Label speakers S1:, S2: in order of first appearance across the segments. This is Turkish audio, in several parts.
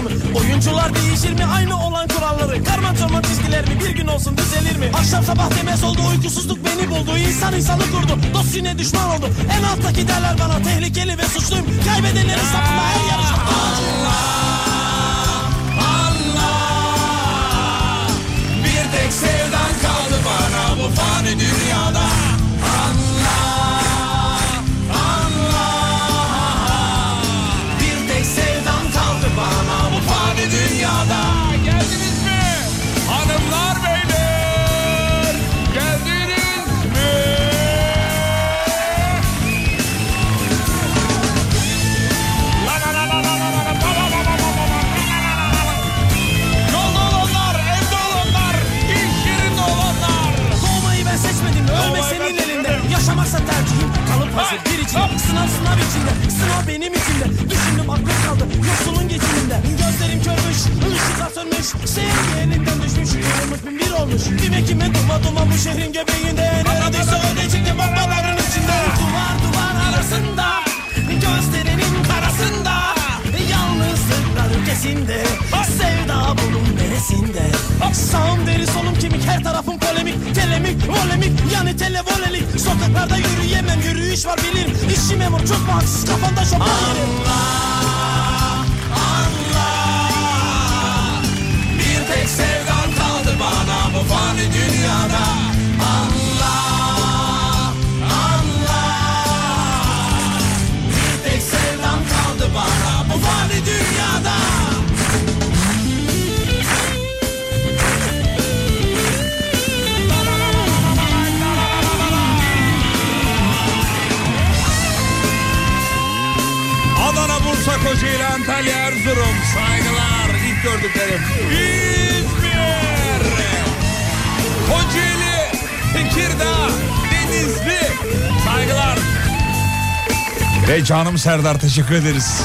S1: sınıf Oyuncular değişir mi? Aynı olan kuralları. Karma çorma çizgiler mi? Bir gün olsun düzelir mi? Akşam sabah demez oldu uykusuzluk beni buldu. İnsan insanı kurdu. Dost yine düşman oldu. En alttaki derler bana tehlikeli ve suçluyum. Kaybedenleri sapıma her yarışma Allah Allah Bir tek
S2: sevdan kaldı bana bu fani dünya.
S1: fazla bir içinde. Sınav sınav içinde. Sınav benim içinde Düşündüm aklım kaldı. Yoksulun geçiminde. Gözlerim körmüş Işıklar sönmüş. Şehrin yeğeninden düşmüş. Yolumuz bin bir olmuş. Kime kime duma duma bu şehrin göbeğinde. Neredeyse öyle çıktım ablaların içinde. Duvar duvar arasında. Gözlerinin karasında. Yalnızlıklar ötesinde Sevda bunun neresinde? Sağım deri solum kemik her tarafım polemik Telemik volemik yani televolelik. Sokaklarda yürüyemem yürüyüş var bilirim İşçi memur çok mu haksız? Kafanda şopan yerim Allah Allah. Bir tek sevdan kaldı bana bu fani dünyada.
S2: Canım Serdar teşekkür ederiz.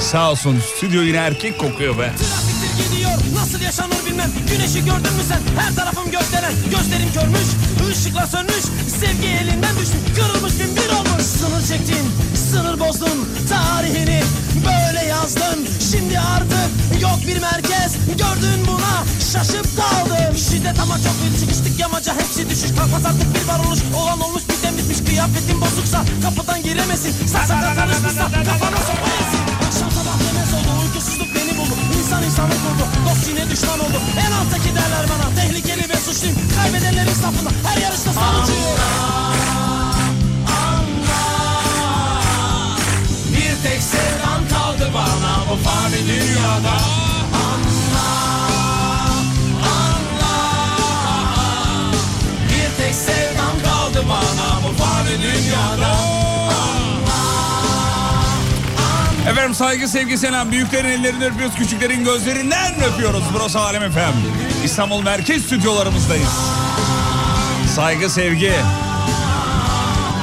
S2: Sağ olsun. Stüdyo yine erkek kokuyor be.
S3: Trafiktir gidiyor. Nasıl yaşanır bilmem. Güneşi gördün mü sen? Her tarafım gökdelen. Gözlerim körmüş ışıklar sönmüş. Sevgi elinden düşmüş. Kırılmış bin bir olmuş. Sınır çektin sınır bozdun Tarihini. Böyle yazdın Şimdi artık yok bir merkez. Gördün buna şaşıp kaldın. Şiddet ama çok bir çıkıştık yamaca. Hepsi düşüş kalkmaz artık bir varoluş. Olan olmuş biten bitmiş kıyafetin bozuksa Kapıdan giremesin. Sarsakla karışmışsa kafana sokmayasın Akşam sabah demez oldu uykusuzluk beni buldu. İnsan insanı kurdu dost yine düşman oldu. En alttaki derler bana tehlikeli ve suçluyum. Kaybedenlerin safında her yarışta sonuncuyum
S4: tek sevdan kaldı bana bu fani dünyada Anla, anla Bir tek sevdan kaldı bana bu fani dünyada
S2: Efendim saygı sevgi selam. Büyüklerin ellerini öpüyoruz. Küçüklerin gözlerinden öpüyoruz. Burası Alem Efem. İstanbul Merkez stüdyolarımızdayız. Saygı sevgi.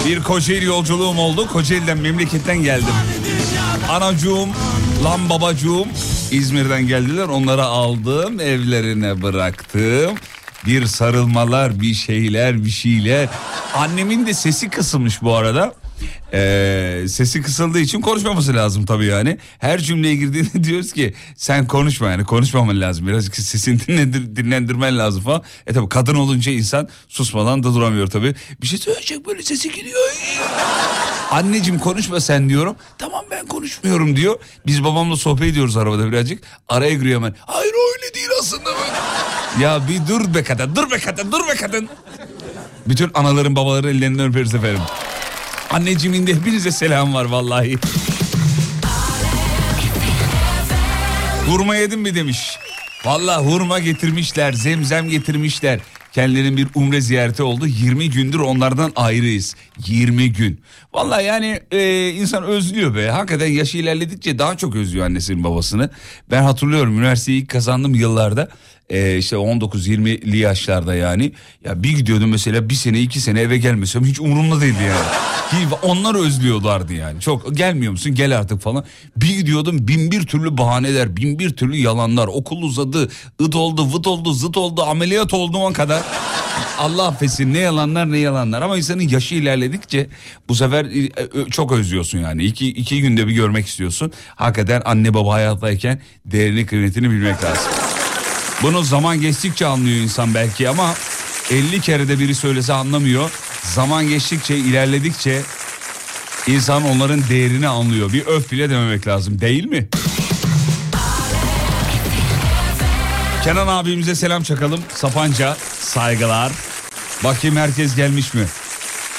S2: Bir Kocaeli yolculuğum oldu. Kocaeli'den memleketten geldim. Anacığım, lan babacığım İzmir'den geldiler. Onları aldım, evlerine bıraktım. Bir sarılmalar, bir şeyler, bir şeyler. Annemin de sesi kısılmış bu arada. Ee, sesi kısıldığı için konuşmaması lazım tabii yani. Her cümleye girdiğinde diyoruz ki sen konuşma yani konuşmaman lazım. Birazcık sesini dinlendir, dinlendirmen lazım falan. E tabii kadın olunca insan susmadan da duramıyor tabii. Bir şey söyleyecek böyle sesi gidiyor. Anneciğim konuşma sen diyorum. Tamam ben konuşmuyorum diyor. Biz babamla sohbet ediyoruz arabada birazcık. Araya giriyor hemen. Hayır öyle değil aslında. ya bir dur be kadın dur be kadın dur be kadın. Bütün anaların babaların ellerinden öperiz efendim. Anneciğimin de hepinize selam var vallahi. Hurma yedim mi demiş. Vallahi hurma getirmişler, zemzem getirmişler. Kendilerinin bir umre ziyareti oldu. 20 gündür onlardan ayrıyız. 20 gün. Vallahi yani e, insan özlüyor be. Hakikaten yaşı ilerledikçe daha çok özlüyor annesinin babasını. Ben hatırlıyorum üniversiteyi ilk kazandım yıllarda. E, işte 19-20'li yaşlarda yani. Ya bir gidiyordum mesela bir sene iki sene eve gelmesem hiç umurumda değildi yani. Onlar özlüyorlardı yani. Çok gelmiyor musun gel artık falan. Bir gidiyordum bin bir türlü bahaneler, bin bir türlü yalanlar. Okul uzadı, ıt oldu, vıt oldu, zıt oldu, ameliyat olduğuma kadar. Allah affetsin ne yalanlar ne yalanlar ama insanın yaşı ilerledikçe bu sefer e, e, çok özlüyorsun yani. İki, iki günde bir görmek istiyorsun. Hakikaten anne baba hayattayken değerini kıymetini bilmek lazım. Bunu zaman geçtikçe anlıyor insan belki ama 50 kere de biri söylese anlamıyor. Zaman geçtikçe ilerledikçe insan onların değerini anlıyor. Bir öf bile dememek lazım değil mi? Kenan abimize selam çakalım. Sapanca saygılar. Bakayım herkes gelmiş mi?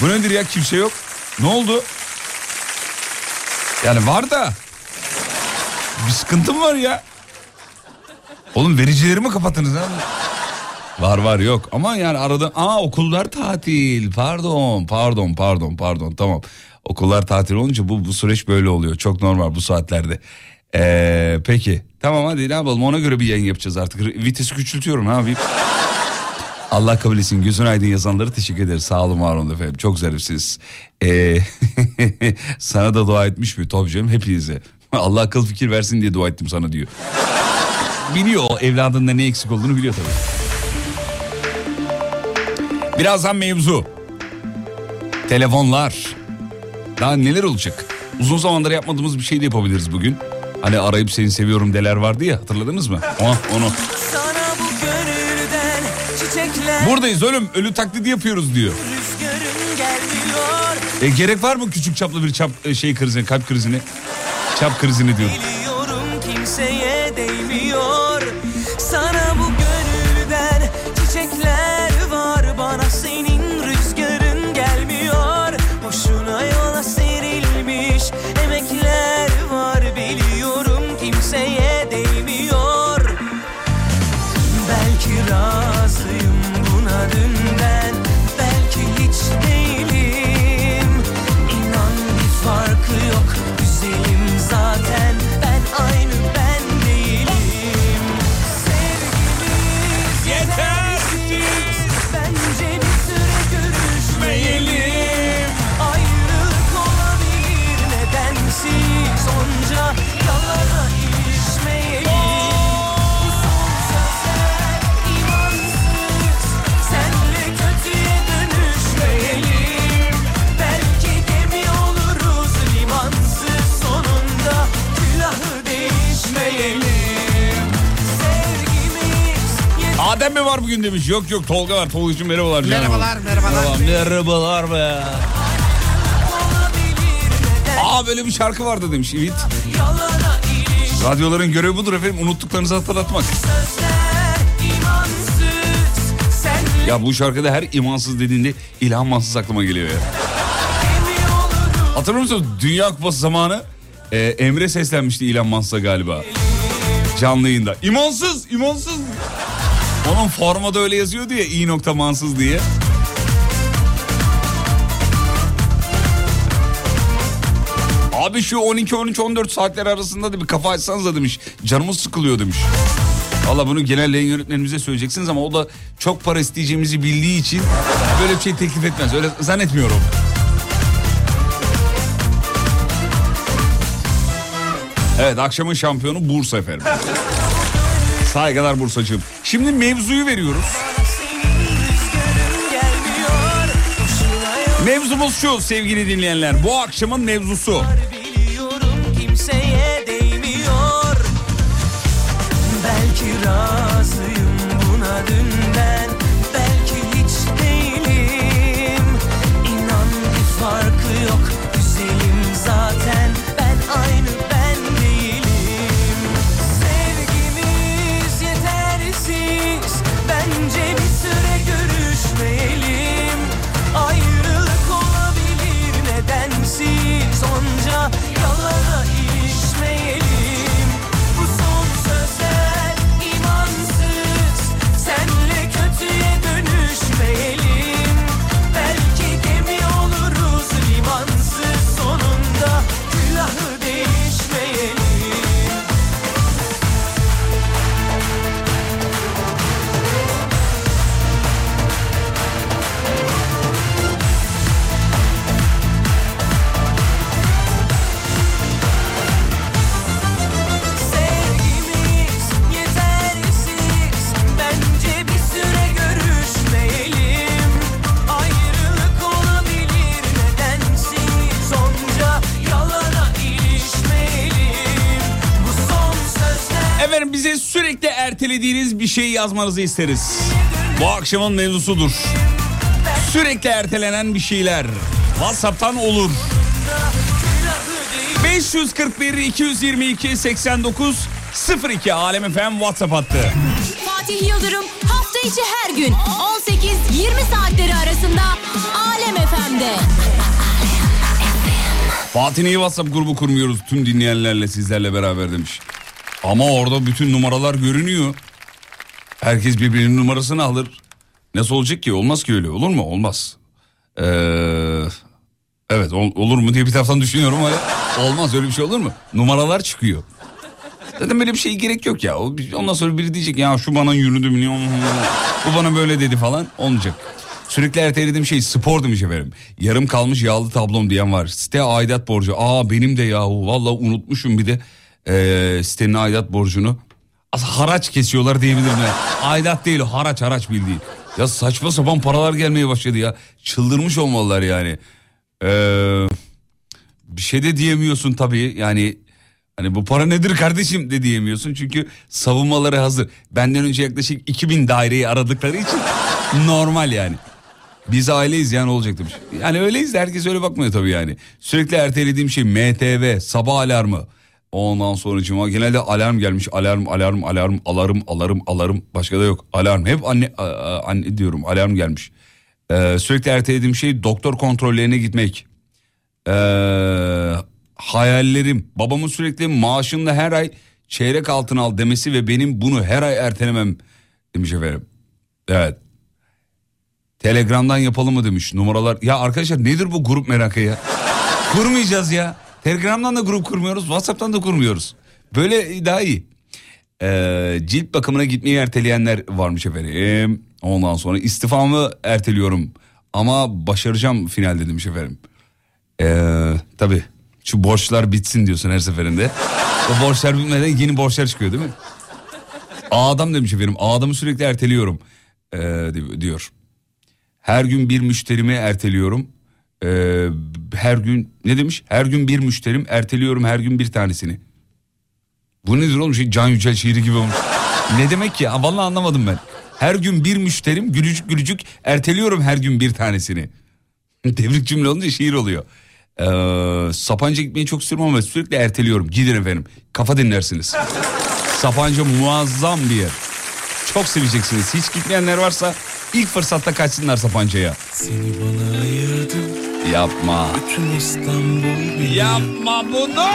S2: Bu nedir ya kimse yok. Ne oldu? Yani var da bir sıkıntım var ya. Oğlum vericileri mi kapattınız ha? Var var yok. Ama yani arada aa okullar tatil. Pardon pardon pardon pardon. Tamam. Okullar tatil olunca bu, bu süreç böyle oluyor. Çok normal bu saatlerde. Ee, peki. Tamam hadi ne yapalım? Ona göre bir yayın yapacağız artık. Vitesi küçültüyorum abi. Allah kabul etsin. Gözün aydın yazanları teşekkür ederiz. Sağ olun var olun efendim. Çok zarifsiniz. Ee, sana da dua etmiş mi? Tabii canım hepinize. Allah akıl fikir versin diye dua ettim sana diyor. Biliyor evladında ne eksik olduğunu biliyor tabii. Birazdan mevzu. Telefonlar. Daha neler olacak? Uzun zamandır yapmadığımız bir şey de yapabiliriz bugün. Hani arayıp seni seviyorum deler vardı ya hatırladınız mı? Oh, onu. Buradayız ölüm ölü taklidi yapıyoruz diyor. E, gerek var mı küçük çaplı bir çap e, şey krizine kalp krizine? Çap krizini diyor.
S4: Biliyorum kimseye değmiyor buna
S2: mi var bugün demiş. Yok yok Tolga var. Tolga'cığım merhabalar. canım.
S5: Merhabalar, merhabalar.
S2: Merhaba, merhabalar be. Aa böyle bir şarkı vardı demiş
S4: iliş
S2: Radyoların görevi budur efendim. Unuttuklarınızı hatırlatmak. Ya bu şarkıda her imansız dediğinde İlhan Mansız aklıma geliyor ya. Hatırlıyor musunuz? Dünya Kupası zamanı e, Emre seslenmişti İlhan Mansız'a galiba. Canlı yayında. İmansız, imansız. Onun formada öyle yazıyordu ya i nokta mansız diye. Abi şu 12, 13, 14 saatler arasında da bir kafa açsanız da demiş. Canımız sıkılıyor demiş. Valla bunu genel yayın yönetmenimize söyleyeceksiniz ama o da çok para isteyeceğimizi bildiği için böyle bir şey teklif etmez. Öyle zannetmiyorum. Evet akşamın şampiyonu Bursa efendim. Saygılar Bursacığım. Şimdi mevzuyu veriyoruz. Mevzumuz şu sevgili dinleyenler. Bu akşamın mevzusu.
S4: Belki razıyım buna dünden
S2: ertelediğiniz bir şey yazmanızı isteriz. Bu akşamın mevzusudur. Sürekli ertelenen bir şeyler. WhatsApp'tan olur. 541 222 89 02 Alem FM WhatsApp hattı.
S6: Fatih Yıldırım hafta içi her gün 18-20 saatleri arasında Alem FM'de.
S2: Fatih niye WhatsApp grubu kurmuyoruz tüm dinleyenlerle sizlerle beraber demiş. Ama orada bütün numaralar görünüyor. Herkes birbirinin numarasını alır. Nasıl olacak ki? Olmaz ki öyle. Olur mu? Olmaz. Ee, evet ol- olur mu diye bir taraftan düşünüyorum ama olmaz öyle bir şey olur mu? Numaralar çıkıyor. Zaten böyle bir şeye gerek yok ya. Ondan sonra biri diyecek ya şu bana yürüdü milyon. Bu bana böyle dedi falan. Olmayacak. Sürekli ertelediğim şey spor demiş efendim. Yarım kalmış yağlı tablom diyen var. Site aidat borcu. Aa benim de yahu. Vallahi unutmuşum bir de ee, sitenin aidat borcunu. Haraç kesiyorlar diyebilirim. Yani. Aidat değil haraç haraç bildiğin. Ya saçma sapan paralar gelmeye başladı ya. Çıldırmış olmalılar yani. Ee, bir şey de diyemiyorsun tabii yani hani bu para nedir kardeşim de diyemiyorsun çünkü savunmaları hazır. Benden önce yaklaşık 2000 daireyi aradıkları için normal yani. Biz aileyiz yani olacak demiş. Yani öyleyiz de herkes öyle bakmıyor tabii yani. Sürekli ertelediğim şey MTV, sabah alarmı. Ondan sonra cuma genelde alarm gelmiş. Alarm, alarm, alarm, alarm, alarm, alarm. Başka da yok. Alarm. Hep anne, anne diyorum alarm gelmiş. Ee, sürekli ertelediğim şey doktor kontrollerine gitmek. Ee, hayallerim. Babamın sürekli maaşınla her ay çeyrek altın al demesi ve benim bunu her ay ertelemem demiş efendim. Evet. Telegram'dan yapalım mı demiş numaralar. Ya arkadaşlar nedir bu grup merakı ya? Kurmayacağız ya. Telegram'dan da grup kurmuyoruz. WhatsApp'tan da kurmuyoruz. Böyle daha iyi. Ee, cilt bakımına gitmeyi erteleyenler varmış efendim. Ondan sonra istifamı erteliyorum. Ama başaracağım finalde demiş efendim. Ee, tabii şu borçlar bitsin diyorsun her seferinde. O borçlar bitmeden yeni borçlar çıkıyor değil mi? Adam demiş efendim. Adamı sürekli erteliyorum ee, diyor. Her gün bir müşterimi erteliyorum. Ee, her gün ne demiş? Her gün bir müşterim erteliyorum her gün bir tanesini. Bu nedir oğlum? Şey, Can Yücel şiiri gibi olmuş. ne demek ki? Ha, Vallahi anlamadım ben. Her gün bir müşterim gülücük gülücük erteliyorum her gün bir tanesini. Tebrik cümle olunca şiir oluyor. Ee, Sapanca gitmeyi çok istiyorum ama sürekli erteliyorum. Gidin efendim. Kafa dinlersiniz. Sapanca muazzam bir yer. Çok seveceksiniz. Hiç gitmeyenler varsa ilk fırsatta kaçsınlar Sapanca'ya.
S4: Seni bana ayırdın
S2: Yapma.
S4: Bütün İstanbul bilir
S2: Yapma bunu.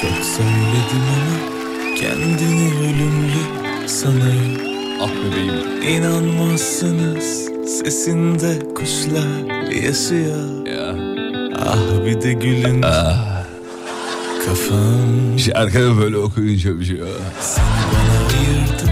S4: Çok söyledim ama Kendini ölümlü sanır
S2: Ah bebeğim.
S4: İnanmazsınız Sesinde kuşlar yaşıyor
S2: Ya.
S4: Ah bir de gülün Kafam
S2: Şarkıyı böyle okuyunca bir şey.
S4: Seni bana ayırdın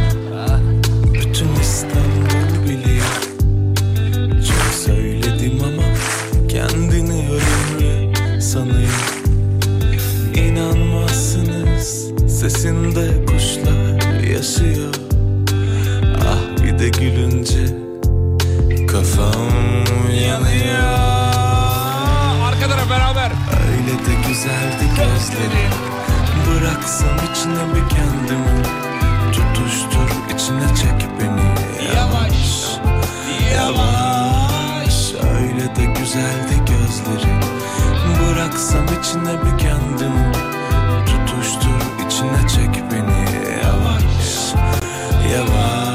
S4: Sesinde kuşlar yaşıyor. Ah bir de gülünce Kafam yanıyor.
S7: Güzeldi gözleri. Bıraksam içine bir kendimi. Tutuştur içine çek beni. Yavaş Yavaş. Öyle de güzeldi gözleri. Bıraksam içine bir kendimi. Tutuştur içine çek beni Yavaş Yavaş.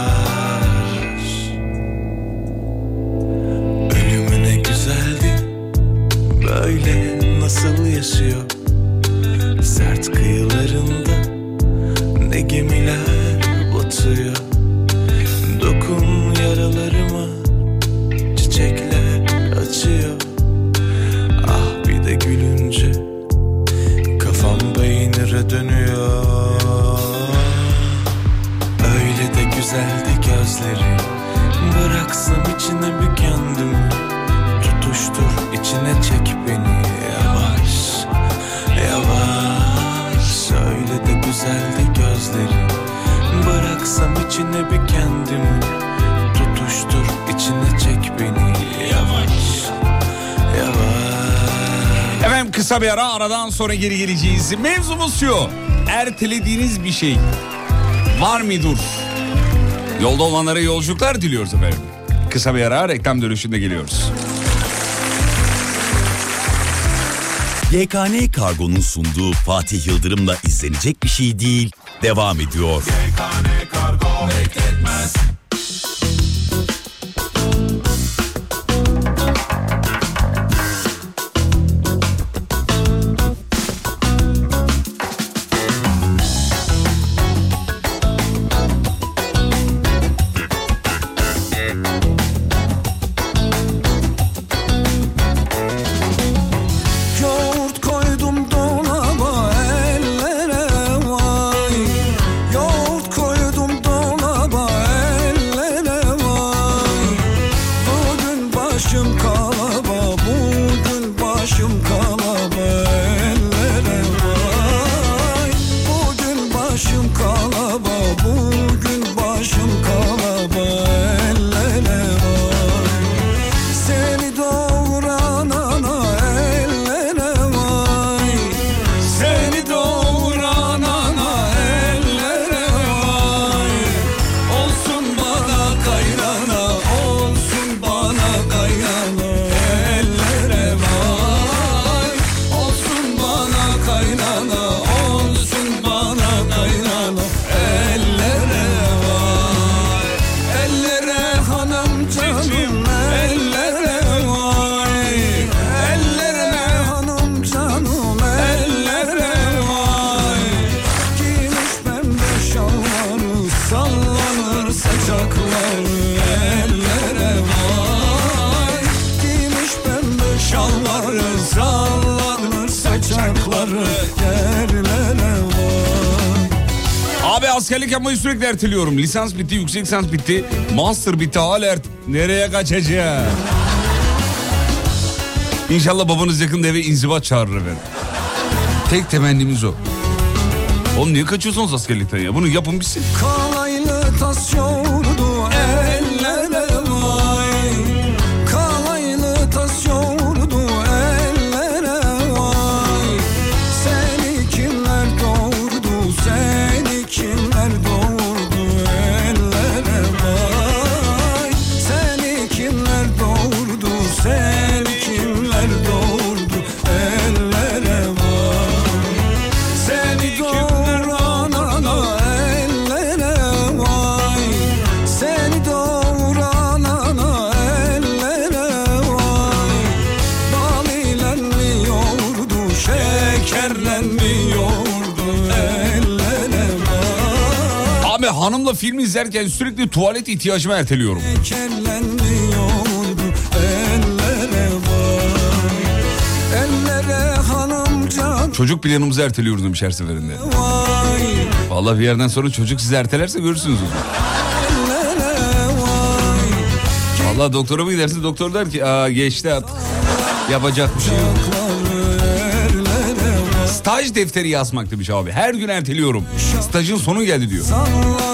S7: Ölümüne güzeldi Böyle nasıl yaşıyor? Sert kıyılarında Ne gemiler batıyor gözleri. Bıraksam içine bir kendimi Tutuştur içine çek beni. Yavaş Yavaş. Öyle de güzeldi gözleri. Bıraksam içine bir kendimi Tutuştur içine çek beni. Yavaş Yavaş.
S2: Efendim kısa bir ara aradan sonra geri geleceğiz. Mevzumuz şu. Ertelediğiniz bir şey. Var mıdır? Yolda olanlara yolculuklar diliyoruz efendim. Kısa bir ara reklam dönüşünde geliyoruz.
S1: YKN Kargo'nun sunduğu Fatih Yıldırım'la izlenecek bir şey değil devam ediyor.
S7: Yoğurt
S2: sürekli erteliyorum. Lisans bitti, yüksek lisans bitti. Master bitti hala. Nereye kaçacağım? İnşallah babanız yakında eve inzibat çağırır efendim. Tek temennimiz o. Oğlum niye kaçıyorsunuz askerlikten ya? Bunu yapın bitsin.
S7: Kalaylı tas
S2: hanımla film izlerken sürekli tuvalet ihtiyacımı erteliyorum. Çocuk planımızı erteliyoruz demiş her seferinde. Vallahi bir yerden sonra çocuk sizi ertelerse görürsünüz o zaman.
S7: Ellere vay
S2: Vallahi doktora mı gidersin doktor der ki aa geçti artık. Yapacak bir şey yok. Staj defteri yazmak demiş abi. Her gün erteliyorum. Stajın sonu geldi diyor.
S7: Sallanır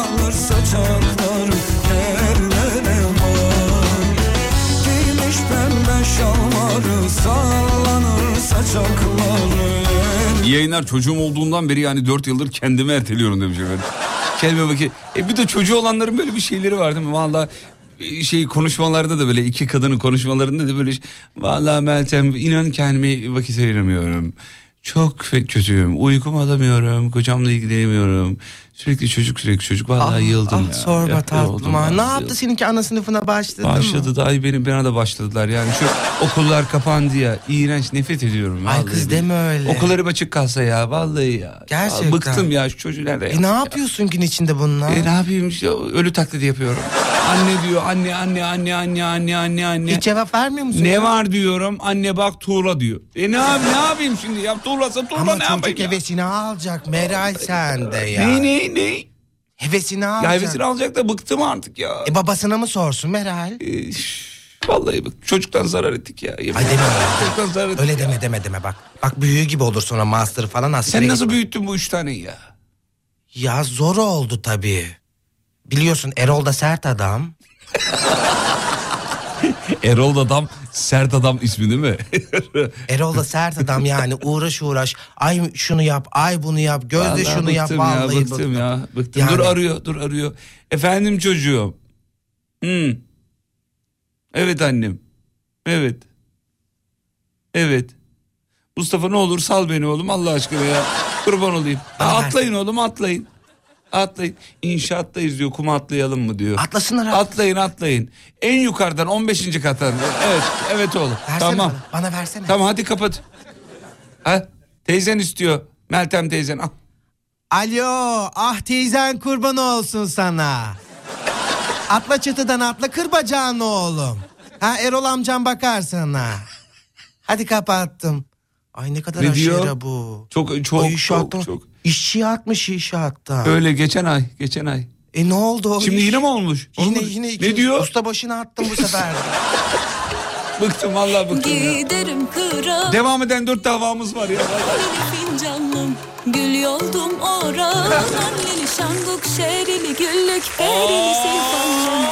S2: yayınlar çocuğum olduğundan beri yani 4 yıldır kendimi erteliyorum demiş efendim. Kendime bakayım. E bir de çocuğu olanların böyle bir şeyleri var değil mi? Valla şey konuşmalarda da böyle iki kadının konuşmalarında da böyle Valla Meltem inan kendime vakit ayıramıyorum. Çok kötüyüm. Uykum alamıyorum. Kocamla ilgilenemiyorum. Sürekli çocuk sürekli çocuk. Vallahi yıldım
S5: ah,
S2: ya.
S5: sorma
S2: Ya,
S5: tatlım
S2: yoruldum
S5: ha.
S2: ben,
S5: Ne yaptı seninki ana sınıfına başladı mı?
S2: Başladı daha benim bana da başladılar yani şu okullar kapandı ya iğrenç nefret ediyorum.
S5: Ay kız
S2: billahi.
S5: deme öyle.
S2: Okullarım açık kalsa ya vallahi ya.
S5: Gerçekten.
S2: Ya Bıktım ya şu çocuğu nerede
S5: E ne yapıyorsun gün içinde bununla?
S2: E ne yapayım işte ölü taklidi yapıyorum. Anne diyor anne anne anne anne anne anne anne.
S5: Hiç cevap vermiyor musun?
S2: Ne var diyorum anne bak tuğla diyor. E ne yap ne yapayım şimdi ya tuğlasa tuğla
S5: Ama
S2: ne
S5: çocuk
S2: yapayım ya?
S5: hevesini alacak Meral sende ya.
S2: Ne ne ne?
S5: Hevesini alacak.
S2: Ya hevesini alacak da bıktım artık ya.
S5: E babasına mı sorsun Meral?
S2: E, vallahi bak çocuktan zarar ettik ya. Yemin
S5: Ay deme.
S2: Çocuktan zarar ettik
S5: Öyle
S2: ya.
S5: deme deme deme bak. Bak büyüğü gibi olur sonra master falan askere
S2: Sen nasıl
S5: git-
S2: büyüttün bu üç taneyi ya?
S5: Ya zor oldu tabii. Biliyorsun Erol da sert adam.
S2: Erol adam, sert adam ismi değil mi?
S5: Erol da sert adam yani uğraş uğraş. Ay şunu yap, ay bunu yap, gözde
S2: Vallahi
S5: şunu yap.
S2: bıktım
S5: Vallahi
S2: ya, bıktım,
S5: bıktım.
S2: ya. Bıktım.
S5: Yani-
S2: Dur arıyor, dur arıyor. Efendim çocuğum. Hmm. Evet annem. Evet. Evet. Mustafa ne olur sal beni oğlum Allah aşkına ya. Kurban olayım. Ha,
S5: Bana
S2: atlayın oğlum atlayın. Atlayın. İnşaattayız diyor kuma atlayalım mı diyor.
S5: Atlasınlar abi.
S2: Atlayın atlayın. En yukarıdan 15. kattan. Evet evet oğlum.
S5: Versene
S2: tamam.
S5: bana, bana versene.
S2: Tamam hadi kapat. Ha? Teyzen istiyor. Meltem teyzen. Al.
S5: Alo, ah teyzen kurban olsun sana. Atla çatıdan atla kır bacağını oğlum. Ha Erol amcam bakar sana. Hadi kapattım. Ay ne kadar
S2: Ne
S5: aşırı
S2: diyor?
S5: bu.
S2: Çok çok
S5: o
S2: çok
S5: inşaatta,
S2: çok.
S5: İşçi atmış inşaatta.
S2: Öyle geçen ay, geçen ay.
S5: E ne oldu o
S2: Şimdi
S5: iş?
S2: yine mi olmuş?
S5: Yine
S2: Olmuş.
S5: yine
S2: Ne diyor?
S5: Usta başına attım bu sefer.
S2: Bıktım vallahi bıktım ya.
S8: Giderim kıra
S2: Devam eden dört davamız var ya.
S8: fincanlım Gül yoldum oradan Lili şanguk şerili güllük perili silfanlım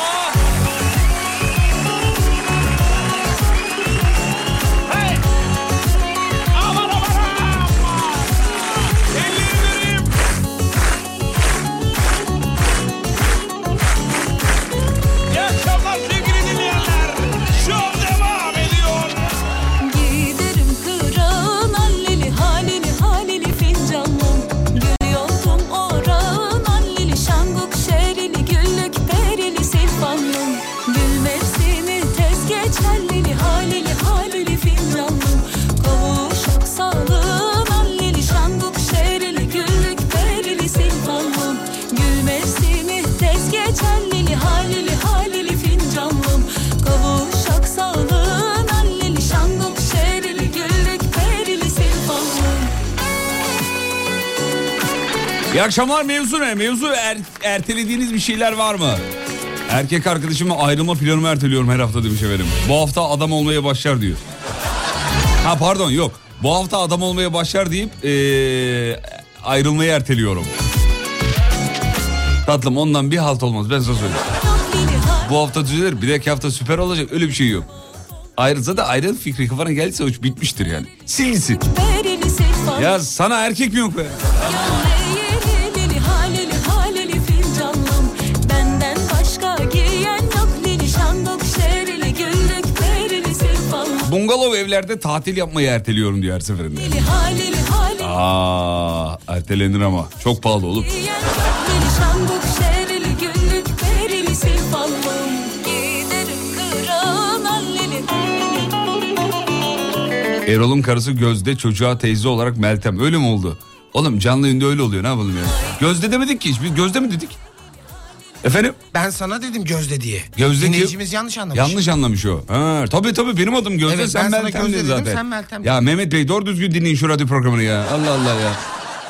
S4: İyi akşamlar
S2: mevzu ne? Mevzu er- ertelediğiniz bir şeyler var mı? Erkek arkadaşımla ayrılma planımı erteliyorum her hafta demiş efendim. Bu hafta adam olmaya başlar diyor. Ha pardon yok. Bu hafta adam olmaya başlar deyip ee, ayrılmayı erteliyorum. Tatlım ondan bir halt olmaz ben sana söyleyeyim. Bu hafta düzelir bir dahaki hafta süper olacak öyle bir şey yok. Ayrılsa da ayrıl fikri kafana geldiyse iş bitmiştir yani. Sil gitsin.
S8: perili silfanlım
S2: Ya sana erkek mi yok be? Bungalov evlerde tatil yapmayı erteliyorum diyor her seferinde. Aa, ertelenir ama. Çok pahalı
S8: Lili
S2: Erol'un karısı Gözde çocuğa teyze olarak Meltem. Öyle mi oldu? Oğlum canlı yayında öyle oluyor ne yapalım yani. Gözde demedik ki hiç. Biz Gözde mi dedik? Efendim?
S5: ben sana dedim Gözde diye.
S2: Gözde
S5: Dinleyicimiz yanlış anlamış.
S2: Yanlış anlamış o. Ha, tabii tabii benim adım Gözde
S5: Evet,
S2: sen
S5: ben
S2: Meltem
S5: Gözde dedim,
S2: zaten.
S5: sen Meltem
S2: Ya Mehmet Bey doğru düzgün dinleyin şu radyo programını ya. Allah Allah ya.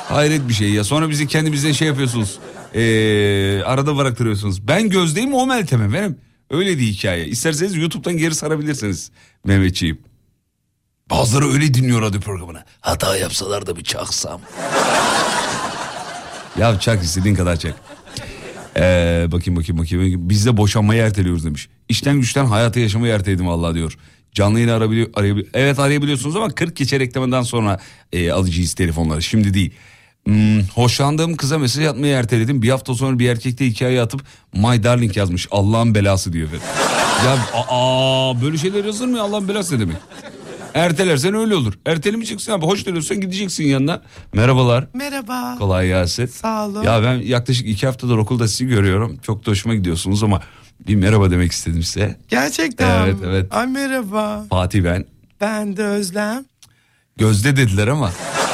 S2: Hayret bir şey ya. Sonra bizi kendimizden şey yapıyorsunuz. Ee, arada bıraktırıyorsunuz. Ben Gözde'yim o Meltem efendim. Öyle değil hikaye. İsterseniz YouTube'dan geri sarabilirsiniz Mehmetçiğim. Bazıları öyle dinliyor radyo programını. Hata yapsalar da bir çaksam. ya çak istediğin kadar çak. Ee, bakayım bakayım bakayım. Biz de boşanmayı erteliyoruz demiş. İşten güçten hayatı yaşamayı erteledim vallahi diyor. Canlı yayını arabiliyor, arayabiliyor. Evet arayabiliyorsunuz ama 40 geçe reklamından sonra e, alacağız telefonları. Şimdi değil. Hmm, hoşlandığım kıza mesaj atmayı erteledim. Bir hafta sonra bir erkekte hikaye atıp My Darling yazmış. Allah'ın belası diyor ya aa, böyle şeyler yazılır mı? Allah'ın belası ne demek? Ertelersen öyle olur. Ertelemeyeceksin abi. Hoş görüyorsan gideceksin yanına. Merhabalar.
S5: Merhaba.
S2: Kolay gelsin.
S5: Sağ olun.
S2: Ya ben yaklaşık iki haftadır okulda sizi görüyorum. Çok da hoşuma gidiyorsunuz ama bir merhaba demek istedim size.
S5: Gerçekten
S2: Evet, evet.
S5: Ay merhaba.
S2: Fatih ben.
S5: Ben de Özlem.
S2: Gözde dediler ama.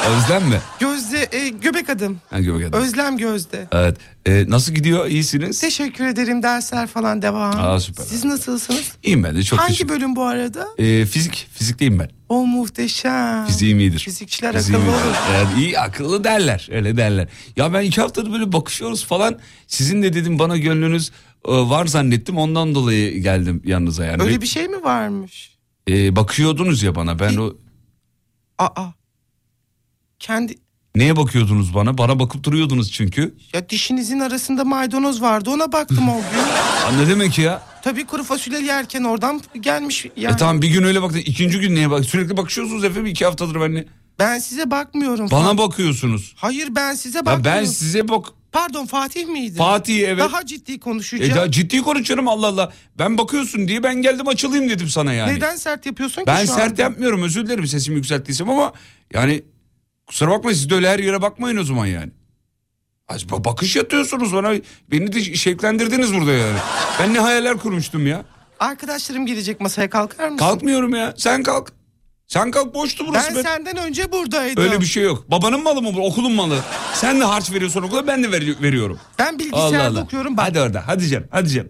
S2: Özlem mi?
S5: Gözde e, göbek adım.
S2: Ha, göbek adım.
S5: Özlem Gözde.
S2: Evet. Ee, nasıl gidiyor? İyisiniz?
S5: Teşekkür ederim dersler falan devam.
S2: Aa, süper.
S5: Siz nasılsınız?
S2: İyiyim ben de çok
S5: Hangi
S2: teşekkür
S5: bölüm bu arada?
S2: Ee, fizik. Fizikteyim ben.
S5: O muhteşem.
S2: Fiziğim iyidir.
S5: Fizikçiler
S2: Fiziğim
S5: akıllı
S2: iyidir.
S5: olur.
S2: Evet, iyi akıllı derler. Öyle derler. Ya ben iki haftadır böyle bakışıyoruz falan. Sizin de dedim bana gönlünüz e, var zannettim. Ondan dolayı geldim yanınıza yani.
S5: Öyle bir şey mi varmış?
S2: Ee, bakıyordunuz ya bana. Ben o
S5: Aa. Kendi
S2: neye bakıyordunuz bana? Bana bakıp duruyordunuz çünkü.
S5: ya dişinizin arasında maydanoz vardı ona baktım o gün.
S2: Aa, ne demek ya?
S5: Tabii kuru fasulye yerken oradan gelmiş yani.
S2: E tamam bir gün öyle baktın. İkinci gün neye bak? Sürekli bakışıyorsunuz efendim iki haftadır benimle.
S5: Ben size bakmıyorum.
S2: Bana
S5: Fa-
S2: bakıyorsunuz.
S5: Hayır ben size
S2: Ya
S5: bakmıyorum.
S2: ben size bak.
S5: Pardon Fatih miydi?
S2: Fatih evet.
S5: Daha ciddi
S2: E
S5: konuşacağım.
S2: ya ciddi konuşuyorum Allah Allah. Ben bakıyorsun diye ben geldim açılayım dedim sana yani.
S5: Neden sert yapıyorsun ki
S2: Ben sert
S5: anda?
S2: yapmıyorum özür dilerim sesimi yükselttiysem ama yani kusura bakmayın siz de öyle her yere bakmayın o zaman yani. Az ba- bakış yatıyorsunuz bana beni de şevklendirdiniz burada yani. Ben ne hayaller kurmuştum ya.
S5: Arkadaşlarım gelecek masaya kalkar mısın?
S2: Kalkmıyorum ya sen kalk. Sen kalk boştu burası
S5: Ben
S2: be.
S5: senden önce buradaydım.
S2: Öyle bir şey yok. Babanın malı mı bu okulun malı? Sen de harç veriyorsun okula ben de veri- veriyorum.
S5: Ben
S2: Allah
S5: bilgisayarda
S2: Allah.
S5: okuyorum. Bak.
S2: Hadi orada hadi canım hadi canım.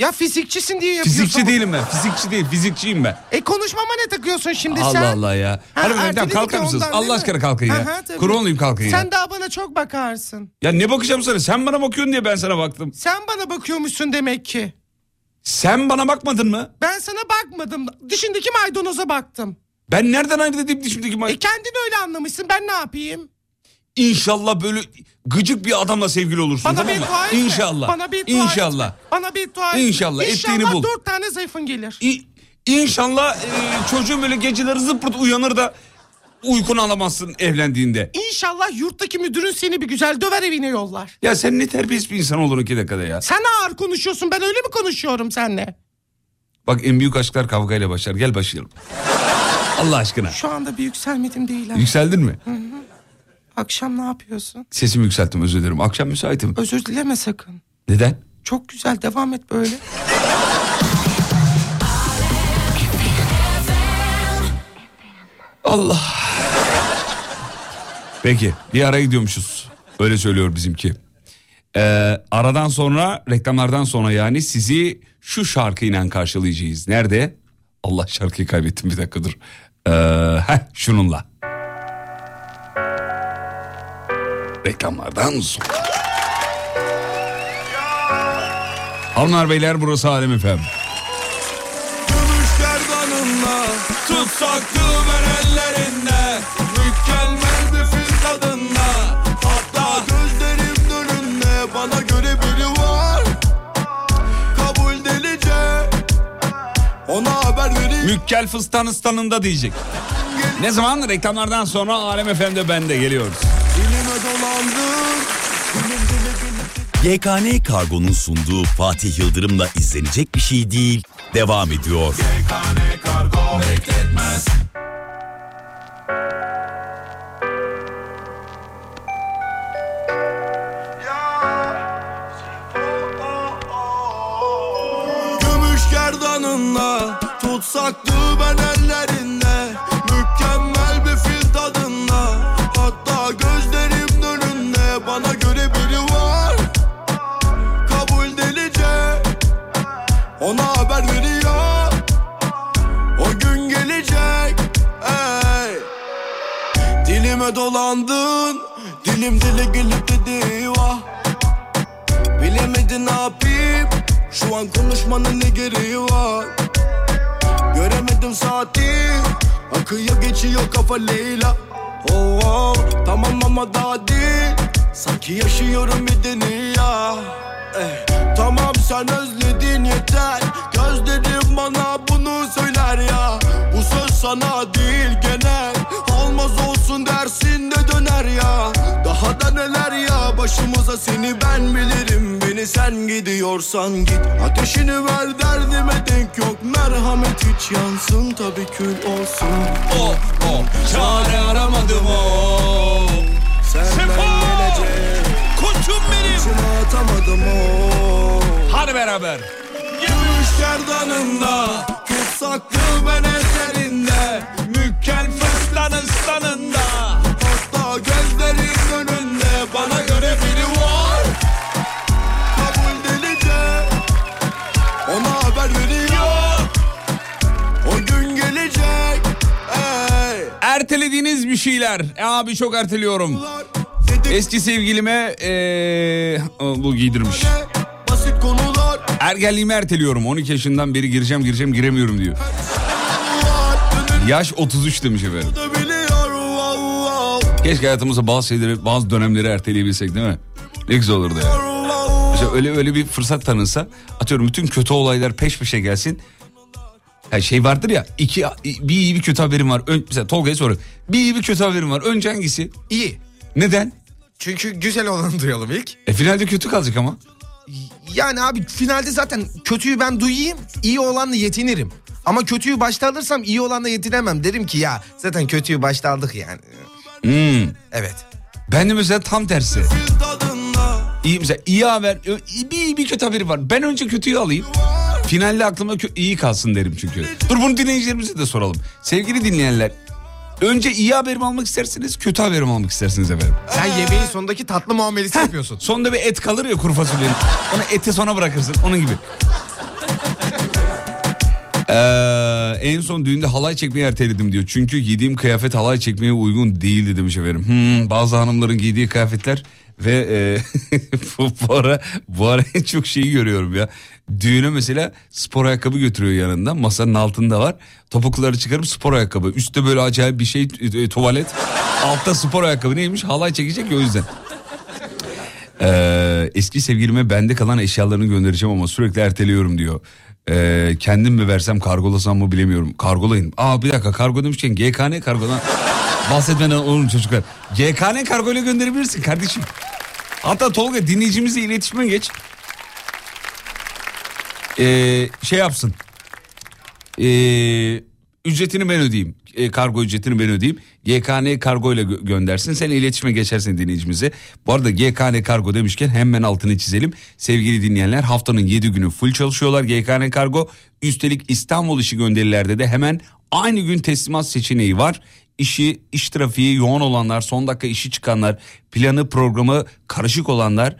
S5: Ya fizikçisin diye yapıyorsun.
S2: Fizikçi değilim ben fizikçi değil fizikçiyim ben.
S5: E konuşmama ne takıyorsun şimdi
S2: Allah
S5: sen?
S2: Allah ya.
S5: Ha,
S2: Hanımefendi kalkar mısınız?
S5: ondan
S2: Allah aşkına kalkın ya.
S5: Aha, tabii.
S2: Kurban olayım kalkın ya.
S5: Sen daha bana çok bakarsın.
S2: Ya ne bakacağım sana? Sen bana bakıyorsun diye ben sana baktım.
S5: Sen bana bakıyormuşsun demek ki.
S2: Sen bana bakmadın mı?
S5: Ben sana bakmadım. Dışındaki maydanoza baktım.
S2: Ben nereden aynı dedim dişimdeki
S5: E
S2: may...
S5: kendin öyle anlamışsın. Ben ne yapayım?
S2: İnşallah böyle gıcık bir adamla sevgili olursun
S5: Bana
S2: tamam mı? İnşallah.
S5: Bana bir dua
S2: İnşallah.
S5: etme. Bana bir dua etme.
S2: İnşallah, ettiğini bul.
S5: dört tane zayıfın gelir.
S2: İ- İnşallah e, çocuğun böyle geceleri zıpırt uyanır da uykunu alamazsın evlendiğinde.
S5: İnşallah yurttaki müdürün seni bir güzel döver evine yollar.
S2: Ya sen ne terbiyesiz bir insan olursun iki dakikada ya.
S5: Sen ağır konuşuyorsun. Ben öyle mi konuşuyorum seninle?
S2: Bak en büyük aşklar kavgayla başlar. Gel başlayalım. Allah aşkına.
S5: Şu anda bir yükselmedim değil. ha.
S2: Yükseldin mi?
S5: Akşam ne yapıyorsun?
S2: Sesimi yükselttim özür dilerim. Akşam müsaitim.
S5: Özür dileme sakın.
S2: Neden?
S5: Çok güzel devam et böyle.
S2: Allah. Peki bir ara gidiyormuşuz. Öyle söylüyor bizimki. Ee, aradan sonra reklamlardan sonra yani sizi şu şarkıyla karşılayacağız. Nerede? Allah şarkıyı kaybettim bir dakika dur. Ee, heh, şununla. Reklamlardan sonra. Hanımlar beyler burası Alem Efem.
S9: Tutsak düğmen ellerinde Mükemmel bir fil tadında Hatta gözlerim önünde Bana göre biri var Kabul delice Ona haber vereyim
S2: Mükkel fıstığın stanında diyecek. Ne zaman? Reklamlardan sonra Alem Efem'de ben de geliyoruz.
S10: YKN Kargo'nun sunduğu Fatih Yıldırım'la izlenecek bir şey değil devam ediyor.
S9: Gümüş gerdanınla Tutsak düğmen ellerinde haber veriyor O gün gelecek ey. Dilime dolandın Dilim dile gelip dedi vah Bilemedin ne yapayım Şu an konuşmanın ne gereği var? Göremedim saati Akıyor geçiyor kafa Leyla. Oh, oh, Tamam ama daha değil. Sanki yaşıyorum bir dünya
S7: Tamam sen özledin yeter. Gözlerim bana bunu söyler ya. Bu söz sana değil genel Olmaz olsun dersin de döner ya. Daha da neler ya başımıza seni ben bilirim. Beni sen gidiyorsan git. Ateşini ver derdime denk yok. Merhamet hiç yansın tabi kül olsun.
S2: Oh oh çare aramadım o.
S7: Senden
S2: Sefa!
S7: İçime atamadım o
S2: Hadi beraber.
S7: Gümüş gerdanında Kız saklı ben eserinde
S2: Mükellef lan ıslanında.
S7: Hatta gözlerin önünde Bana göre biri var Kabul delice Ona haber veriyor O gün gelecek Ey
S2: Ertelediğiniz bir şeyler. E abi çok erteliyorum. Eski sevgilime ee, bu giydirmiş. Ergenliğimi erteliyorum. 12 yaşından beri gireceğim gireceğim giremiyorum diyor. Yaş 33 demiş efendim. Keşke hayatımızda bazı şeyleri, bazı dönemleri erteleyebilsek değil mi? Ne güzel olurdu ya. Mesela öyle öyle bir fırsat tanınsa atıyorum bütün kötü olaylar peş peşe gelsin. Ha şey vardır ya iki bir iyi bir kötü haberim var. Ön, mesela Tolga'ya soruyor. Bir iyi bir kötü haberim var. Önce hangisi?
S5: İyi.
S2: Neden?
S5: Çünkü güzel olanı duyalım ilk.
S2: E finalde kötü kalacak ama.
S5: Yani abi finalde zaten kötüyü ben duyayım, iyi olanla yetinirim. Ama kötüyü başta alırsam iyi olanla yetinemem. Derim ki ya zaten kötüyü başta aldık yani.
S2: Hmm.
S5: Evet.
S2: Ben de mesela tam tersi. İyi mesela iyi haber, bir bir kötü haberi var. Ben önce kötüyü alayım. Finalde aklıma iyi kalsın derim çünkü. Dur bunu dinleyicilerimize de soralım. Sevgili dinleyenler, önce iyi haberimi almak istersiniz, kötü haberimi almak istersiniz efendim.
S5: Sen yemeğin sonundaki tatlı muamelesi yapıyorsun.
S2: Sonunda bir et kalır ya kuru fasulyenin. Onu eti sona bırakırsın. Onun gibi. Ee, en son düğünde halay çekmeyi erteledim diyor. Çünkü giydiğim kıyafet halay çekmeye uygun değildi demiş efendim. Hmm, bazı hanımların giydiği kıyafetler ve e, bu, bu ara bu ara en çok şeyi görüyorum ya. Düğüne mesela spor ayakkabı götürüyor yanında. Masanın altında var. Topukları çıkarıp spor ayakkabı. Üstte böyle acayip bir şey e, tuvalet. Altta spor ayakkabı neymiş? Halay çekecek ya o yüzden. Ee, eski sevgilime bende kalan eşyalarını göndereceğim ama sürekli erteliyorum diyor. Ee, kendim mi versem kargolasam mı bilemiyorum. Kargolayın. Aa bir dakika kargo demişken GKN kargodan bahsetmeden olur çocuklar? GKN kargoyla gönderebilirsin kardeşim. Hatta Tolga dinleyicimizle iletişime geç. Ee, şey yapsın. Ee, ücretini ben ödeyeyim. Ee, kargo ücretini ben ödeyeyim. GKN kargo ile gö- göndersin. Sen iletişime geçersin dinleyicimize. Bu arada GKN kargo demişken hemen altını çizelim. Sevgili dinleyenler haftanın 7 günü full çalışıyorlar GKN kargo. Üstelik İstanbul işi gönderilerde de hemen aynı gün teslimat seçeneği var. İşi, iş trafiği yoğun olanlar, son dakika işi çıkanlar, planı programı karışık olanlar,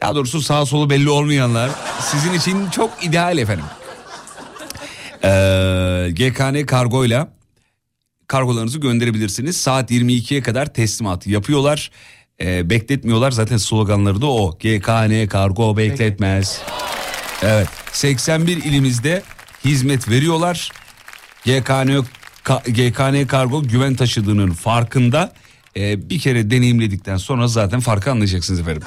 S2: daha doğrusu sağ solu belli olmayanlar sizin için çok ideal efendim. Ee, GKN kargoyla kargolarınızı gönderebilirsiniz. Saat 22'ye kadar teslimat yapıyorlar. Ee, bekletmiyorlar zaten sloganları da o. GKN kargo bekletmez. Evet 81 ilimizde hizmet veriyorlar. GKN, GKN kargo güven taşıdığının farkında. Ee, bir kere deneyimledikten sonra zaten farkı anlayacaksınız efendim.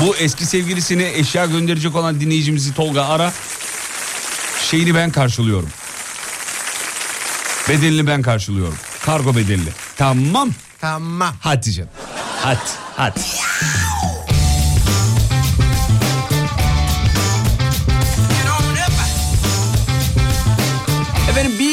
S2: Bu eski sevgilisine eşya gönderecek olan dinleyicimizi Tolga ara. Şeyini ben karşılıyorum. Bedelini ben karşılıyorum. Kargo bedelini. Tamam.
S5: Tamam.
S2: Hadi canım. Hadi. Hadi.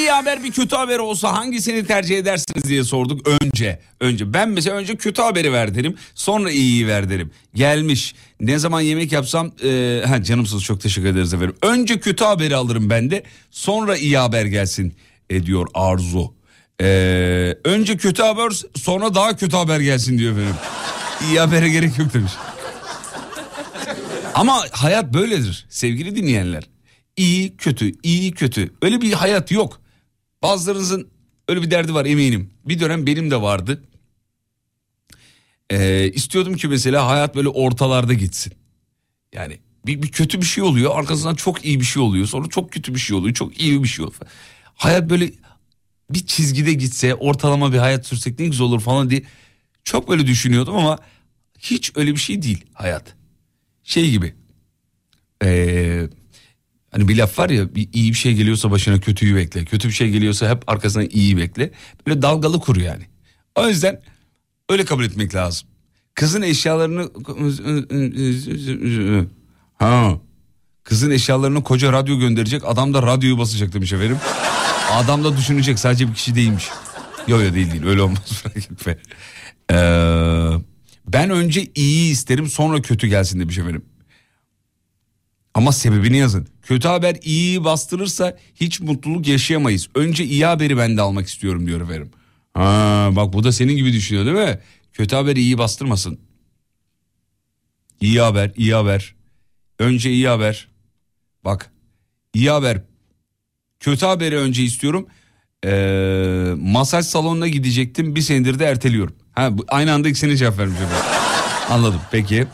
S2: İyi haber bir kötü haber olsa hangisini tercih edersiniz diye sorduk önce. Önce ben mesela önce kötü haberi ver derim sonra iyiyi ver derim. Gelmiş ne zaman yemek yapsam e, ha, canımsız çok teşekkür ederiz efendim. Önce kötü haberi alırım ben de sonra iyi haber gelsin e, diyor Arzu. E, önce kötü haber sonra daha kötü haber gelsin diyor efendim. İyi habere gerek yok demiş. Ama hayat böyledir sevgili dinleyenler. İyi kötü iyi kötü öyle bir hayat yok. Bazılarınızın öyle bir derdi var eminim. Bir dönem benim de vardı. Ee, istiyordum ki mesela hayat böyle ortalarda gitsin. Yani bir, bir kötü bir şey oluyor arkasından çok iyi bir şey oluyor sonra çok kötü bir şey oluyor çok iyi bir şey oluyor. Hayat böyle bir çizgide gitse ortalama bir hayat sürsek ne güzel olur falan diye çok böyle düşünüyordum ama hiç öyle bir şey değil hayat. Şey gibi Ee, hani bir laf var ya iyi bir şey geliyorsa başına kötüyü bekle. Kötü bir şey geliyorsa hep arkasından iyi bekle. Böyle dalgalı kur yani. O yüzden öyle kabul etmek lazım. Kızın eşyalarını... Ha. Kızın eşyalarını koca radyo gönderecek. Adam da radyoyu basacak demiş efendim. Adam da düşünecek sadece bir kişi değilmiş. Yok yok değil değil öyle olmaz. merak. Ee, ben önce iyi isterim sonra kötü gelsin demiş efendim. Ama sebebini yazın. Kötü haber iyiyi bastırırsa hiç mutluluk yaşayamayız. Önce iyi haberi ben de almak istiyorum diyor efendim. Ha, bak bu da senin gibi düşünüyor değil mi? Kötü haber iyi bastırmasın. İyi haber, iyi haber. Önce iyi haber. Bak iyi haber. Kötü haberi önce istiyorum. Ee, masaj salonuna gidecektim. Bir senedir de erteliyorum. Ha, aynı anda ikisine cevap vermiş. Anladım peki.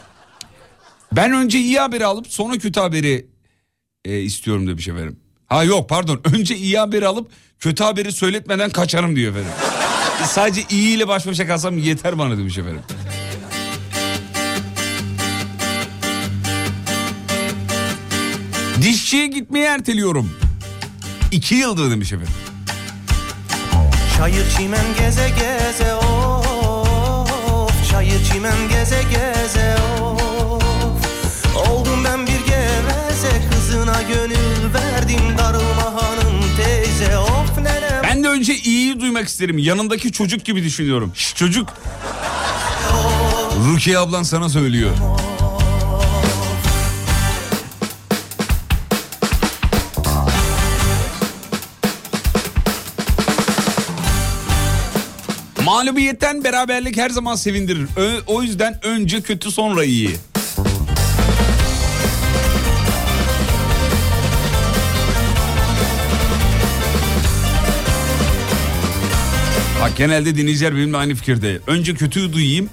S2: Ben önce iyi haberi alıp sonra kötü haberi e, istiyorum demiş efendim. Ha yok pardon önce iyi haberi alıp kötü haberi söyletmeden kaçarım diyor efendim. Sadece iyi ile baş başa kalsam yeter bana demiş efendim. Dişçiye gitmeyi erteliyorum. İki yıldır demiş efendim.
S3: Çayır çimen geze geze of Çayır çimen geze geze gönül verdim Darılma hanım teyze Of nenem
S2: Ben de önce iyiyi duymak isterim. Yanındaki çocuk gibi düşünüyorum. Şş, çocuk. Rukiye ablan sana söylüyor. Mağlubiyetten beraberlik her zaman sevindirir. O yüzden önce kötü sonra iyi. Genelde dinleyiciler benimle aynı fikirde. Önce kötüyü duyayım,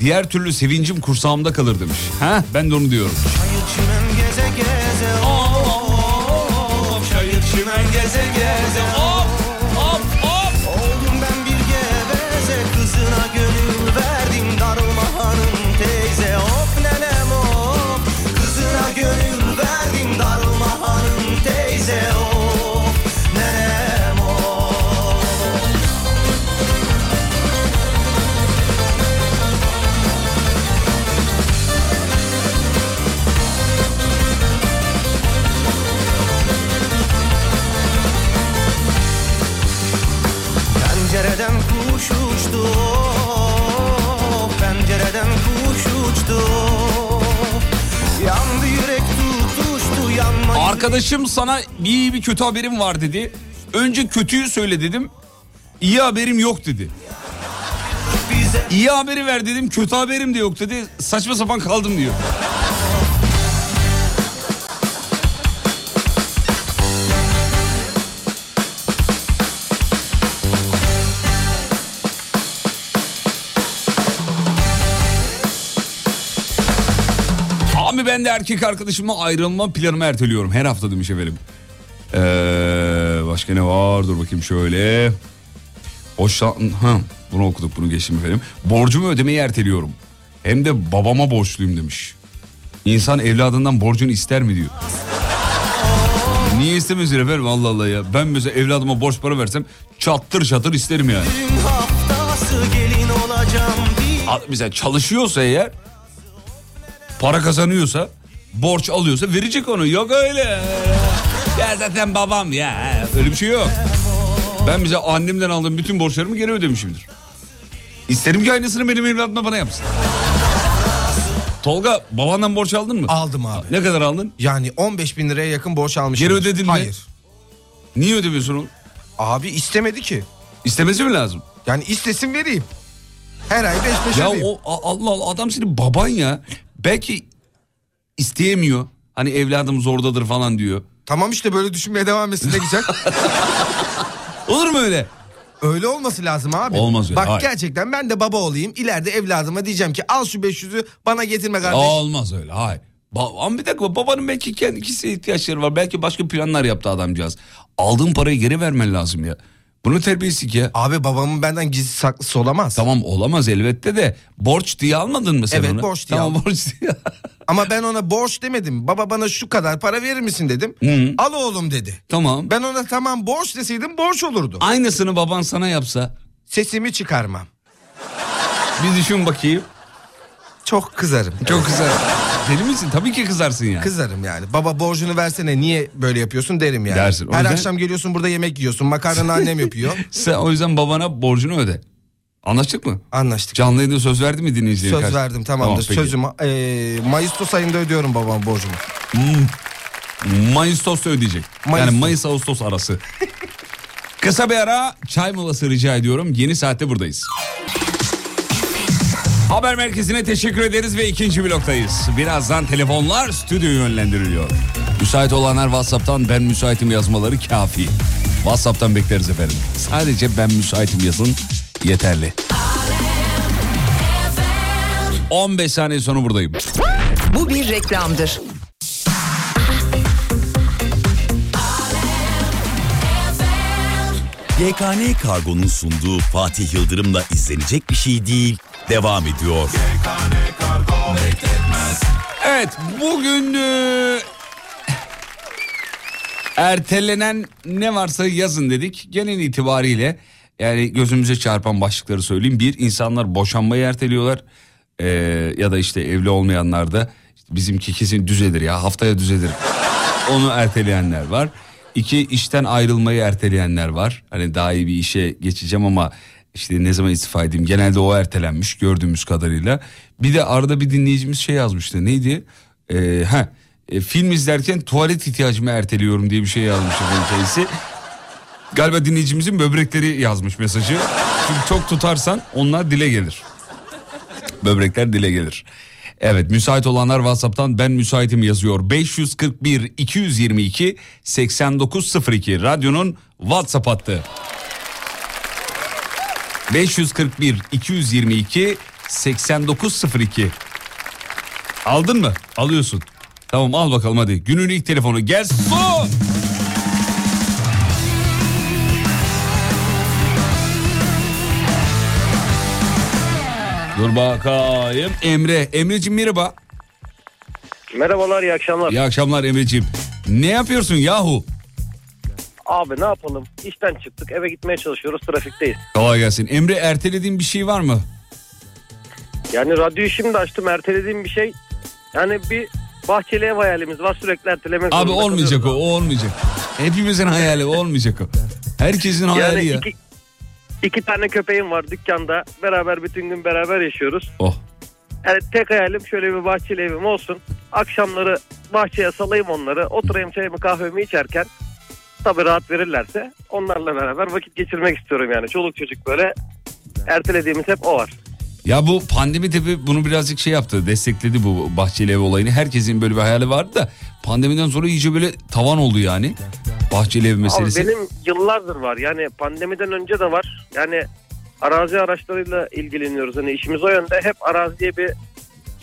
S2: diğer türlü sevincim kursağımda kalır demiş. Ha ben de onu diyorum. Arkadaşım sana iyi bir kötü haberim var dedi. Önce kötüyü söyle dedim. İyi haberim yok dedi. İyi haberi ver dedim kötü haberim de yok dedi. Saçma sapan kaldım diyor. Ben de erkek arkadaşımla ayrılma planımı erteliyorum. Her hafta demiş efendim. Ee, başka ne var? Dur bakayım şöyle. Hoşlan... Ha, bunu okuduk bunu geçtim efendim. Borcumu ödemeyi erteliyorum. Hem de babama borçluyum demiş. İnsan evladından borcunu ister mi diyor. Niye istemiyorsun efendim Allah Allah ya. Ben mesela evladıma borç para versem çattır çatır isterim yani. Mesela çalışıyorsa eğer para kazanıyorsa borç alıyorsa verecek onu. Yok öyle. Ya zaten babam ya. Öyle bir şey yok. Ben bize annemden aldığım bütün borçlarımı geri ödemişimdir. İsterim ki aynısını benim evladıma bana yapsın. Tolga babandan borç aldın mı?
S5: Aldım abi.
S2: Ne kadar aldın?
S5: Yani 15 bin liraya yakın borç almışım.
S2: Geri ödedin mi?
S5: Hayır.
S2: Niye ödemiyorsun onu?
S5: Abi istemedi ki.
S2: İstemesi mi lazım?
S5: Yani istesin vereyim. Her ay 5 5
S2: Ya o a- Allah Allah adam senin baban ya. Belki isteyemiyor. Hani evladım zordadır falan diyor.
S5: Tamam işte böyle düşünmeye devam etsin ne güzel.
S2: Olur mu öyle?
S5: Öyle olması lazım abi.
S2: Olmaz öyle,
S5: Bak
S2: hayır.
S5: gerçekten ben de baba olayım. İleride evladıma diyeceğim ki al şu 500'ü bana getirme kardeş.
S2: Olmaz öyle hayır. Ba- ama bir dakika babanın belki kendi kişisel ihtiyaçları var. Belki başka planlar yaptı adamcağız. Aldığın parayı geri vermen lazım ya. Bunu terbiyesizlik ya.
S5: Abi babamın benden gizli saklısı olamaz.
S2: Tamam olamaz elbette de borç diye almadın mı sen
S5: Evet,
S2: onu?
S5: borç diye
S2: tamam,
S5: aldım.
S2: borç diye.
S5: Ama ben ona borç demedim. Baba bana şu kadar para verir misin dedim.
S2: Hı.
S5: Al oğlum dedi.
S2: Tamam.
S5: Ben ona tamam borç deseydim borç olurdu.
S2: Aynısını baban sana yapsa
S5: Sesimi çıkarmam.
S2: bir düşün bakayım.
S5: Çok kızarım.
S2: Çok kızar. Deli misin? Tabii ki kızarsın yani.
S5: Kızarım yani. Baba borcunu versene niye böyle yapıyorsun derim yani.
S2: Dersin. O
S5: Her
S2: yüzden-
S5: akşam geliyorsun burada yemek yiyorsun. Makarnanı annem yapıyor.
S2: Sen o yüzden babana borcunu öde. Anlaştık mı?
S5: Anlaştık.
S2: Canlı yayında söz verdi mi dinleyicilere?
S5: Söz verdim tamamdır. Sözüm eee Mayıs ayında ödüyorum babam borcumu.
S2: Mayıs'ta ödeyecek.
S5: Mayıs.
S2: Yani Mayıs-Ağustos arası. Kısa bir ara çay molası rica ediyorum. Yeni saatte buradayız. Haber merkezine teşekkür ederiz ve ikinci bloktayız. Birazdan telefonlar stüdyoya yönlendiriliyor. Müsait olanlar WhatsApp'tan ben müsaitim yazmaları kafi. WhatsApp'tan bekleriz efendim. Sadece ben müsaitim yazın yeterli. 15 saniye sonra buradayım.
S11: Bu bir reklamdır.
S1: YKN Kargo'nun sunduğu Fatih Yıldırım'la izlenecek bir şey değil devam ediyor.
S2: Evet bugün e, ertelenen ne varsa yazın dedik. Genel itibariyle yani gözümüze çarpan başlıkları söyleyeyim. Bir insanlar boşanmayı erteliyorlar E, ya da işte evli olmayanlar da işte bizimki kesin düzelir ya haftaya düzelir. Onu erteleyenler var. İki işten ayrılmayı erteleyenler var. Hani daha iyi bir işe geçeceğim ama işte ne zaman istifa edeyim. Genelde o ertelenmiş gördüğümüz kadarıyla. Bir de arada bir dinleyicimiz şey yazmıştı. Neydi? Ee, ha, e, film izlerken tuvalet ihtiyacımı erteliyorum diye bir şey yazmış efendim kendisi. Galiba dinleyicimizin böbrekleri yazmış mesajı. Çünkü çok tutarsan onlar dile gelir. Böbrekler dile gelir. Evet müsait olanlar WhatsApp'tan ben müsaitim yazıyor. 541 222 8902 radyonun WhatsApp hattı. 541 222 8902 Aldın mı? Alıyorsun. Tamam al bakalım hadi. Günün ilk telefonu gelsin. Dur bakayım. Emre. Emreciğim merhaba.
S12: Merhabalar, iyi akşamlar.
S2: İyi akşamlar Emreciğim. Ne yapıyorsun yahu?
S12: Abi ne yapalım? İşten çıktık, eve gitmeye çalışıyoruz, trafikteyiz.
S2: Kolay gelsin. Emre ertelediğin bir şey var mı?
S12: Yani radyoyu şimdi açtım, ertelediğim bir şey. Yani bir bahçeli ev hayalimiz var, sürekli ertelemek
S2: Abi olmayacak o, o olmayacak. Hepimizin hayali olmayacak o. Herkesin hayali
S12: Yani
S2: ya.
S12: iki, iki tane köpeğim var dükkanda. Beraber bütün gün beraber yaşıyoruz.
S2: Oh.
S12: Yani tek hayalim şöyle bir bahçeli evim olsun. Akşamları bahçeye salayım onları. Oturayım çayımı kahvemi içerken. Tabii rahat verirlerse onlarla beraber vakit geçirmek istiyorum yani. Çoluk çocuk böyle ertelediğimiz hep o var.
S2: Ya bu pandemi tabii bunu birazcık şey yaptı. Destekledi bu bahçeli ev olayını. Herkesin böyle bir hayali vardı da pandemiden sonra iyice böyle tavan oldu yani. Bahçeli ev meselesi.
S12: Abi benim yıllardır var. Yani pandemiden önce de var. Yani arazi araçlarıyla ilgileniyoruz. Hani işimiz o yönde. Hep araziye bir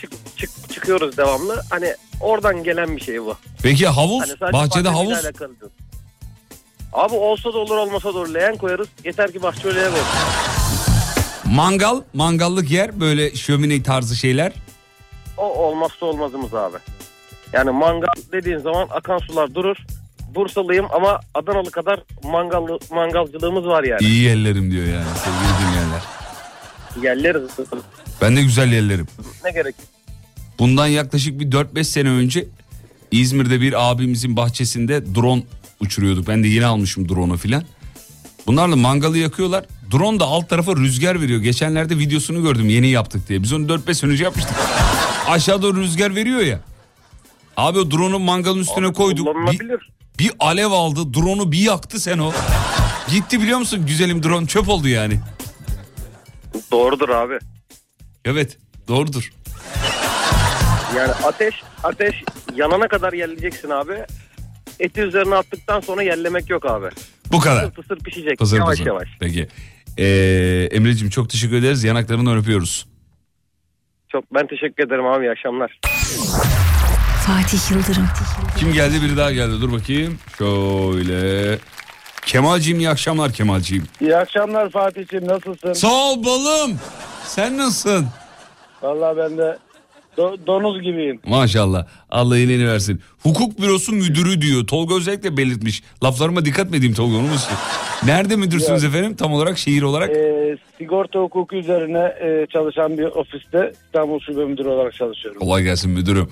S12: çık, çık- çıkıyoruz devamlı. Hani oradan gelen bir şey bu.
S2: Peki havuz?
S12: Hani
S2: Bahçede havuz?
S12: Abi olsa da olur olmasa da olur. Leğen koyarız. Yeter ki bahçe öyle olsun.
S2: Mangal? Mangallık yer böyle şömine tarzı şeyler.
S12: O olmazsa olmazımız abi. Yani mangal dediğin zaman akan sular durur. Bursalıyım ama Adanalı kadar mangallı, mangalcılığımız var yani.
S2: İyi yerlerim diyor yani sevgili dinleyenler.
S12: Yerleriz.
S2: Ben de güzel yerlerim.
S12: Ne gerek?
S2: Bundan yaklaşık bir 4-5 sene önce İzmir'de bir abimizin bahçesinde drone uçuruyorduk. Ben de yeni almışım drone'u filan. Bunlarla mangalı yakıyorlar. Drone da alt tarafa rüzgar veriyor. Geçenlerde videosunu gördüm yeni yaptık diye. Biz onu 4-5 sene önce yapmıştık. Aşağı doğru rüzgar veriyor ya. Abi o drone'u mangalın üstüne koyduk. Bir, bir alev aldı. Drone'u bir yaktı sen o. Gitti biliyor musun güzelim drone çöp oldu yani.
S12: Doğrudur abi.
S2: Evet doğrudur.
S12: Yani ateş ateş yanana kadar yerleyeceksin abi. Eti üzerine attıktan sonra yerlemek yok abi.
S2: Bu kadar.
S12: Fısır fısır pişecek
S2: Pazar
S12: yavaş
S2: pazar.
S12: yavaş.
S2: Peki. Ee, Emre'cim çok teşekkür ederiz. Yanaklarından öpüyoruz.
S12: Çok ben teşekkür ederim abi iyi akşamlar.
S11: Fatih Yıldırım.
S2: Kim geldi biri daha geldi dur bakayım. Şöyle. Kemalciğim iyi akşamlar Kemalciğim.
S13: İyi akşamlar Fatih'ciğim nasılsın?
S2: Sağ ol balım. Sen nasılsın?
S13: Vallahi ben de Do- donuz gibiyim.
S2: Maşallah. Allah iyiliğini versin. Hukuk bürosu müdürü diyor. Tolga özellikle belirtmiş. Laflarıma dikkat mi edeyim Tolga onu? Nerede müdürsünüz efendim tam olarak şehir olarak?
S13: Ee, sigorta hukuku üzerine e, çalışan bir ofiste İstanbul Şube Müdürü olarak çalışıyorum.
S2: Kolay gelsin müdürüm.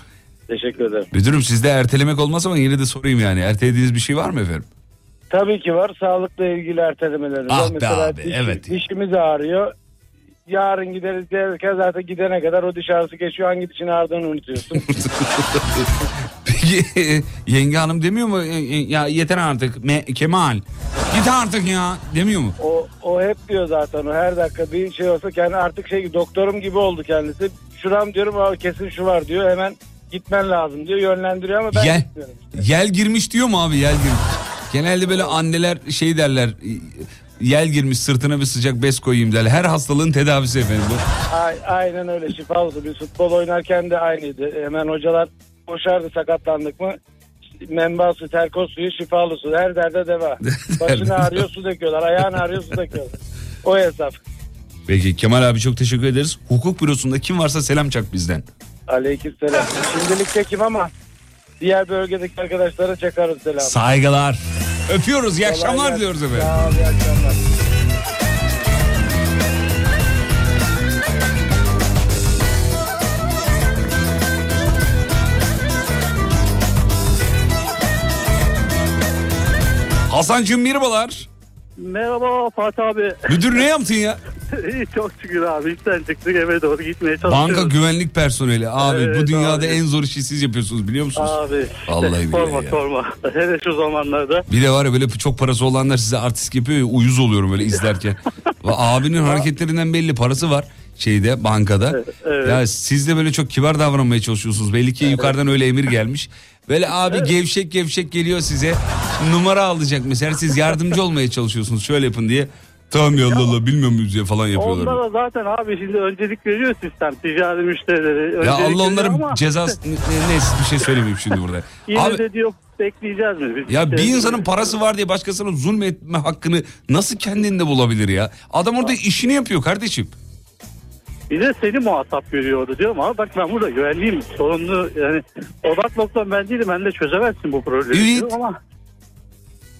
S13: Teşekkür ederim.
S2: Müdürüm sizde ertelemek olmaz ama yine de sorayım yani. Ertelediğiniz bir şey var mı efendim?
S13: Tabii ki var. Sağlıkla ilgili ertelemelerimiz.
S2: Ah
S13: var.
S2: be
S13: Mesela
S2: abi,
S13: diş-
S2: evet.
S13: Dişimiz ağrıyor. Yarın gideriz derken zaten gidene kadar o diş ağrısı geçiyor. Hangi dişin ağrıdığını unutuyorsun.
S2: Peki yenge hanım demiyor mu? E, e, Ya yeter artık Me- Kemal. Git artık ya demiyor mu?
S13: o, o hep diyor zaten. O her dakika bir şey olsa kendi artık şey doktorum gibi oldu kendisi. Şuram diyorum "Aa, kesin şu var diyor. Hemen gitmen lazım diyor. Yönlendiriyor ama ben
S2: Yel,
S13: gitmiyorum.
S2: yel girmiş diyor mu abi yel girmiş? Genelde böyle anneler şey derler yel girmiş sırtına bir sıcak bez koyayım derler. Her hastalığın tedavisi efendim bu.
S13: Ay- aynen öyle şifa olsun. Biz futbol oynarken de aynıydı. Hemen hocalar koşardı sakatlandık mı menba su, terkos suyu, şifalı su. Her derde deva. Başın ağrıyor su döküyorlar. Ayağın ağrıyor su döküyorlar. O hesap.
S2: Peki Kemal abi çok teşekkür ederiz. Hukuk bürosunda kim varsa selam çak bizden.
S13: Aleykümselam. Şimdilik tekim ama diğer bölgedeki arkadaşlara çakarız selam.
S2: Saygılar. Öpüyoruz. iyi akşamlar diliyoruz efendim.
S13: Sağ ol, iyi akşamlar.
S2: Hasan'cığım merhabalar.
S14: Merhaba Fatih abi.
S2: Müdür ne yaptın ya?
S14: İyi çok şükür abi. İşten çıktık eve doğru gitmeye çalışıyoruz.
S2: Banka güvenlik personeli. Abi bu
S14: Evet
S2: dünyada
S14: abi.
S2: en zor işi siz yapıyorsunuz biliyor musunuz?
S14: Abi işte,
S2: Vallahi
S14: sorma
S2: billahi ya.
S14: sorma. Hele şu zamanlarda.
S2: Bir de var ya böyle çok parası olanlar size artist yapıyor ya uyuz oluyorum böyle izlerken. Abinin hareketlerinden belli parası var şeyde bankada.
S14: evet.
S2: Ya siz de böyle çok kibar davranmaya çalışıyorsunuz. Belli ki yukarıdan öyle emir gelmiş. Böyle abi gevşek gevşek geliyor size. Numara alacak mesela siz yardımcı olmaya çalışıyorsunuz. Şöyle yapın diye. Tamam ya Allah Allah bilmiyor muyuz ya falan yapıyorlar.
S14: Onlara zaten abi şimdi öncelik veriyor sistem. Ticari müşterileri.
S2: Ya
S14: öncelik
S2: Allah
S14: veriyor
S2: onların
S14: ama
S2: cezası ne, ne bir şey söylemeyeyim şimdi burada.
S14: Yine
S2: Abi
S14: de diyor bekleyeceğiz mi? Biz
S2: ya bir
S14: Şey-
S2: insanın parası var diye başkasına zulmetme hakkını nasıl kendinde bulabilir ya? Adam orada işini yapıyor kardeşim.
S14: Bir de seni muhatap görüyordu diyorum ama bak ben burada güvenliyim. Sorunlu yani odak noktam ben değilim. Ben de çözemezsin bu problemi
S2: Evet.
S14: diyorum ama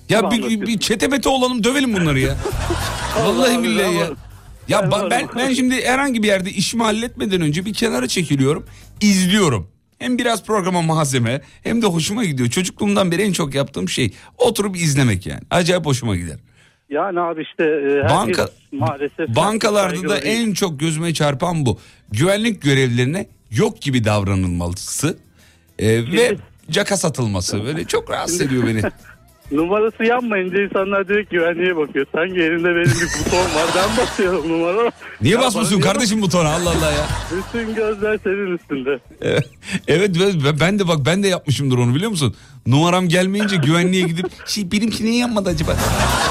S2: Ya bir, bir çetemete olalım dövelim bunları ya. Vallahi
S14: Allah
S2: billahi ya. Ya
S14: Ben
S2: ben ben şimdi herhangi bir yerde işimi halletmeden önce bir kenara çekiliyorum, izliyorum. Hem biraz programa malzeme hem de hoşuma gidiyor. Çocukluğumdan beri en çok yaptığım şey oturup izlemek yani. Acayip hoşuma gider.
S14: Yani abi işte e, herkes
S2: Banka
S14: maalesef
S2: bankalarda da
S14: değil.
S2: en çok gözüme çarpan bu. Güvenlik görevlilerine yok gibi davranılması e, ve caka satılması böyle çok rahatsız ediyor beni.
S14: Numarası yanmayınca insanlar direkt güvenliğe bakıyor. Sanki elinde benim bir buton var. Ben basıyorum numara.
S2: Niye basmıyorsun kardeşim butona Allah Allah ya.
S14: Bütün gözler senin üstünde.
S2: Evet ben- ben de bak ben de yapmışımdır onu biliyor musun? Numaram gelmeyince güvenliğe gidip şey benimki niye yanmadı acaba?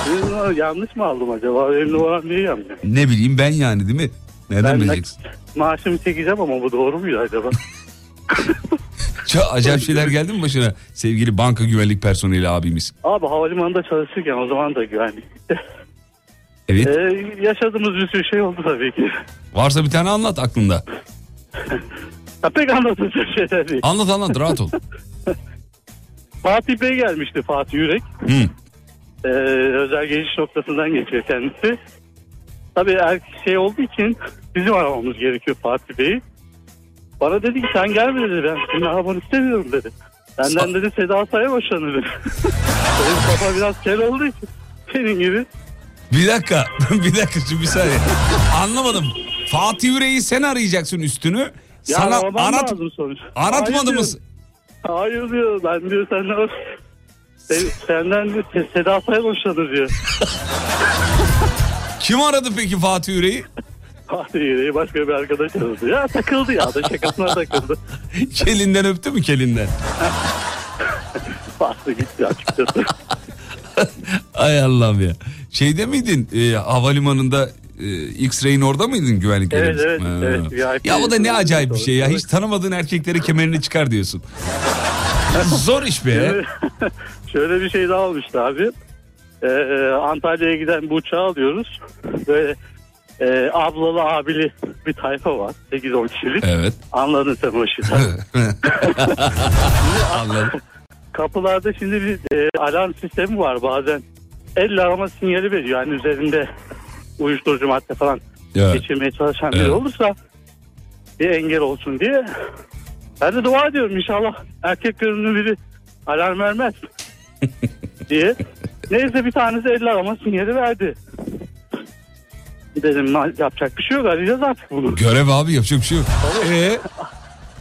S14: Benim yanlış mı aldım acaba? Benim numaram niye yanmıyor?
S2: Ne bileyim ben yani değil mi? Nereden
S14: Ben
S2: bileceksin?
S14: Maaşımı çekeceğim ama bu doğru muydu acaba?
S2: Çok acayip şeyler geldi mi başına sevgili banka güvenlik personeli abimiz?
S14: Abi havalimanında çalışırken o zaman da güvenlikte.
S2: Evet.
S14: Ee, yaşadığımız bir sürü şey oldu tabii ki.
S2: Varsa bir tane anlat aklında.
S14: Ya pek anlatacak şeyler değil.
S2: Anlat anlat rahat ol.
S14: Fatih Bey gelmişti Fatih Yürek.
S2: Hı.
S14: Ee, özel geçiş noktasından geçiyor kendisi. Tabii er, şey olduğu için bizim aramamız gerekiyor Fatih Bey'i. Bana dedi ki sen gelme dedi ben senin arabanı istemiyorum dedi. Benden dedi Seda Say'a boşanır dedi. Benim kafa biraz kel olduğu için senin gibi.
S2: Bir dakika bir dakika şu bir saniye. Anlamadım. Fatih Yüreği sen arayacaksın üstünü.
S14: Ya
S2: Sana
S14: aramam
S2: arat,
S14: lazım sonuç.
S2: aratmadı
S14: Hayır
S2: mı?
S14: diyor. Hayır diyor ben diyor senden sen, senden diyor Se- Seda Say'a boşanır diyor.
S2: Kim aradı peki Fatih Yüreği?
S14: Yüreği başka bir arkadaş aradı. Ya takıldı ya da şakasına takıldı.
S2: Kelinden öptü mü kelinden?
S14: Fatih gitti açıkçası.
S2: Ay Allah'ım ya. Şeyde miydin e, havalimanında e, X-Ray'in orada mıydın güvenlik
S14: Evet, evet,
S2: Ha.
S14: evet, VIP
S2: Ya o da ne acayip bir şey ya. Hiç tanımadığın erkekleri kemerini çıkar diyorsun. Zor iş be.
S14: Şöyle, şöyle bir şey daha olmuştu abi. Ee, Antalya'ya giden bu uçağı alıyoruz. Böyle e, ablalı abili bir tayfa var. 8-10 kişilik.
S2: Evet.
S14: Anladın sen o işi.
S2: Anladım.
S14: Kapılarda şimdi bir e, alarm sistemi var bazen. Elle arama sinyali veriyor. Yani üzerinde uyuşturucu madde falan
S2: Evet.
S14: geçirmeye çalışan biri
S2: Evet.
S14: olursa bir engel olsun diye. Ben de dua ediyorum inşallah erkek görünümlü biri alarm vermez diye. Neyse bir tanesi elle arama sinyali verdi. Dedim "Ma- yapacak bir şey yok arayacağız artık bunu.
S2: Görev abi yapacak bir şey yok. Ee,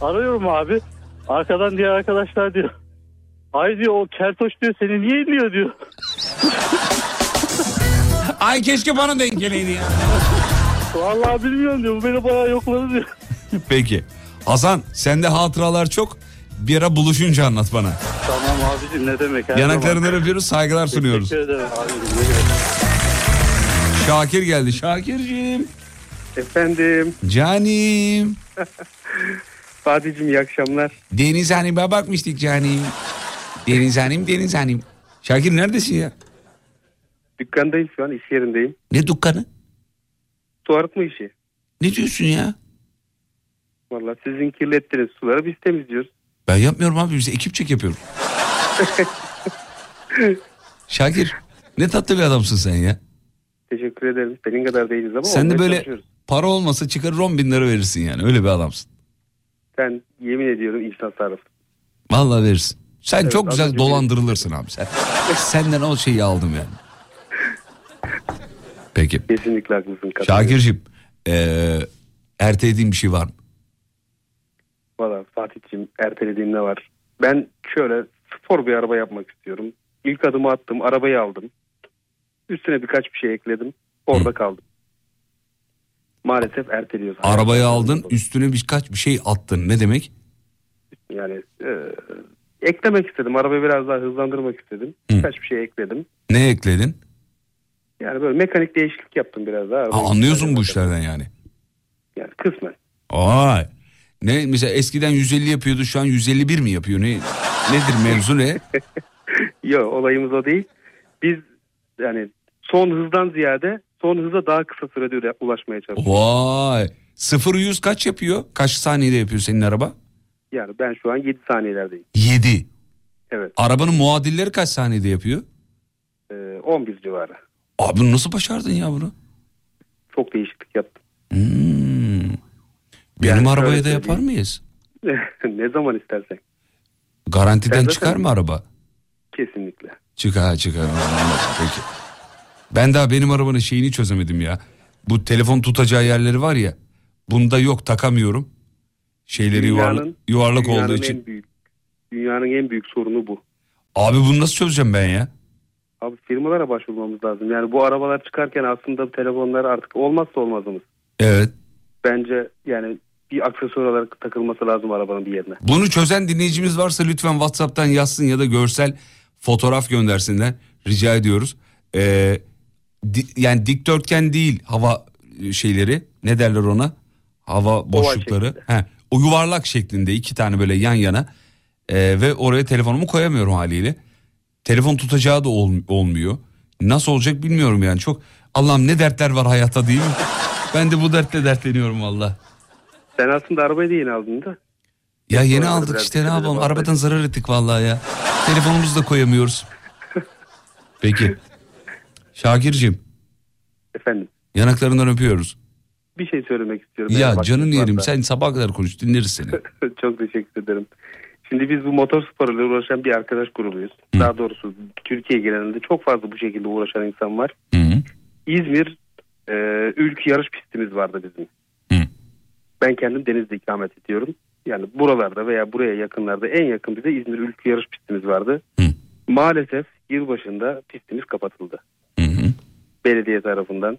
S14: Arıyorum abi. Arkadan diğer arkadaşlar diyor. Ay diyor o keltoş diyor seni niye illiyor diyor.
S2: ay keşke bana denk geleydi ya.
S14: Vallahi bilmiyorum diyor. Bu beni bayağı yokladı diyor.
S2: Peki. Hasan sende hatıralar çok. Bir ara buluşunca anlat bana.
S14: Tamam abicim ne demek. her
S2: Yanaklarından
S14: zaman.
S2: öpüyoruz saygılar sunuyoruz.
S14: Teşekkür ederim abicim.
S2: Şakir geldi. Şakir'cim.
S15: Efendim
S2: Canim.
S15: Fatih'cim iyi akşamlar.
S2: Deniz Hanım'a bakmıştık canim. Deniz Hanım, Deniz Hanım. Şakir neredesin ya?
S15: Dükkandayım şu an iş yerindeyim.
S2: Ne dükkanı?
S15: Arıtma işi.
S2: Ne diyorsun ya?
S15: Valla sizin kirlettiğiniz suları biz temizliyoruz.
S2: Ben yapmıyorum abi biz ekip çek yapıyoruz. Şakir ne tatlı bir adamsın sen ya.
S15: Teşekkür ederim. Senin kadar değiliz ama
S2: Sen de böyle para olmasa çıkarır 10 bin lira verirsin yani öyle bir adamsın.
S15: Sen yemin ediyorum insan sarrafı.
S2: Vallahi verirsin. Sen
S15: Evet,
S2: çok güzel dolandırılırsın abi sen. Senden o şeyi aldım yani. Peki.
S15: Kesinlikle haklısın.
S2: Şakir'cim eee ertelediğin bir şey var mı?
S15: Valla Fatih'cim ertelediğim ne var? Ben şöyle spor bir araba yapmak istiyorum. İlk adımı attım. Arabayı aldım. Üstüne birkaç bir şey ekledim. Orada kaldım. Maalesef erteliyoruz.
S2: Arabayı aldın üstüne birkaç bir şey attın ne demek?
S15: Yani e, eklemek istedim. Arabayı biraz daha hızlandırmak istedim. Birkaç bir şey ekledim.
S2: Ne ekledin?
S15: Yani böyle mekanik değişiklik yaptım biraz daha.
S2: Ha,
S15: Arabayı-
S2: anlıyorsun bu işlerden yani.
S15: Yani kısmen.
S2: Ay. Ne mesela eskiden 150 yapıyordu şu an 151 mi yapıyor? Ne nedir mevzu ne?
S15: Yok olayımız o değil. Biz yani son hızdan ziyade son hıza daha kısa sürede üre- ulaşmaya çalışıyoruz.
S2: Vay. 0 100 kaç yapıyor? Kaç saniyede yapıyor senin araba?
S15: Yani ben şu an 7 saniyelerdeyim.
S2: 7.
S15: Evet.
S2: Arabanın muadilleri kaç saniyede yapıyor?
S15: e, 11 civarı.
S2: Abi nasıl başardın ya bunu?
S15: Çok değişiklik yaptım.
S2: Hmm. Benim
S15: Yani
S2: arabaya da yapar mıyız?
S15: ne zaman istersen.
S2: Garantiden
S15: Sen
S2: çıkar mı araba?
S15: Kesinlikle.
S2: Çıkar çıkar. Peki. Ben daha benim arabanın şeyini çözemedim ya. Bu telefon tutacağı yerleri var ya. Bunda yok takamıyorum. Şeyleri yuvarlak, yuvarlak
S15: dünyanın
S2: olduğu
S15: en
S2: için.
S15: büyük, dünyanın en büyük sorunu bu.
S2: Abi bunu nasıl çözeceğim ben ya?
S15: Abi firmalara başvurmamız lazım. Yani bu arabalar çıkarken aslında telefonlar artık olmazsa olmazımız.
S2: Evet.
S15: Bence yani bir aksesuar olarak takılması lazım arabanın bir yerine.
S2: Bunu çözen dinleyicimiz varsa lütfen WhatsApp'tan yazsın ya da görsel fotoğraf göndersinler. Rica ediyoruz. Ee, di- yani dikdörtgen değil hava şeyleri. Ne derler ona? Hava boşlukları. He, o yuvarlak şeklinde iki tane böyle yan yana. Ee, ve oraya telefonumu koyamıyorum haliyle. Telefon tutacağı da ol- olmuyor. Nasıl olacak bilmiyorum yani. Çok Allah'ım ne dertler var hayatta değil mi? ben de bu dertle dertleniyorum valla.
S15: Sen aslında arabayı da yeni aldın da.
S2: Ya yeni
S15: Sonra
S2: aldık işte ne yapalım arabadan zarar ettik vallahi ya. Telefonumuzu da koyamıyoruz. Peki. Şakir'cim
S15: Efendim
S2: yanaklarından öpüyoruz.
S15: bir şey söylemek istiyorum.
S2: Ya
S15: Eğer
S2: canın yerim sen sabaha kadar konuş dinleriz seni.
S15: Çok teşekkür ederim. Şimdi biz bu motor sporuyla uğraşan bir arkadaş grubuyuz. Daha doğrusu Türkiye genelinde çok fazla bu şekilde uğraşan insan var. İzmir e, ülke yarış pistimiz vardı bizim. Ben kendim denizde ikamet ediyorum. Yani buralarda veya buraya yakınlarda en yakın bir de İzmir ülke yarış pistimiz vardı. Maalesef yılbaşında pistimiz kapatıldı. Belediye tarafından.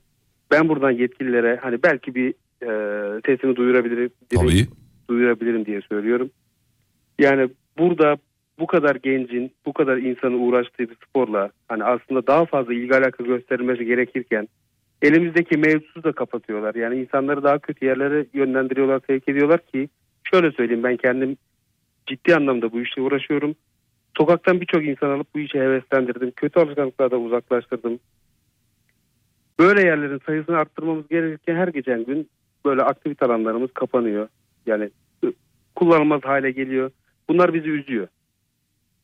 S15: Ben buradan yetkililere hani belki bir e, sesimi duyurabilirim,
S2: Tabii.
S15: duyurabilirim diye söylüyorum. Yani burada bu kadar gencin, bu kadar insanın uğraştığı bir sporla hani aslında daha fazla ilgi alaka gösterilmesi gerekirken elimizdeki mevzusu da kapatıyorlar. Yani insanları daha kötü yerlere yönlendiriyorlar, sevk ediyorlar ki şöyle söyleyeyim ben kendim ciddi anlamda bu işle uğraşıyorum. Sokaktan birçok insan alıp bu işe heveslendirdim. Kötü alışkanlıklardan uzaklaştırdım. Böyle yerlerin sayısını arttırmamız gerekirken her geçen gün böyle aktivite alanlarımız kapanıyor. Yani kullanılmaz hale geliyor. Bunlar bizi üzüyor.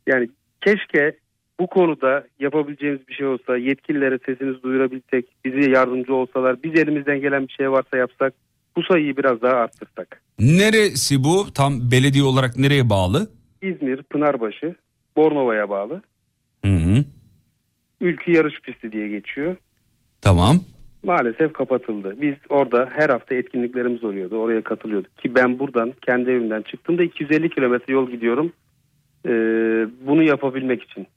S15: Yani keşke bu konuda yapabileceğimiz bir şey olsa, yetkililere sesimizi duyurabilsek, bize yardımcı olsalar, biz elimizden gelen bir şey varsa yapsak, bu sayıyı biraz daha arttırsak.
S2: Neresi bu? Tam belediye olarak nereye bağlı?
S15: İzmir, Pınarbaşı, Bornova'ya bağlı.
S2: Hı hı.
S15: Ülkü yarış pisti diye geçiyor.
S2: Tamam.
S15: Maalesef kapatıldı. Biz orada her hafta etkinliklerimiz oluyordu. Oraya katılıyorduk. Ki ben buradan kendi evimden çıktığımda 250 kilometre yol gidiyorum. Ee, bunu yapabilmek için.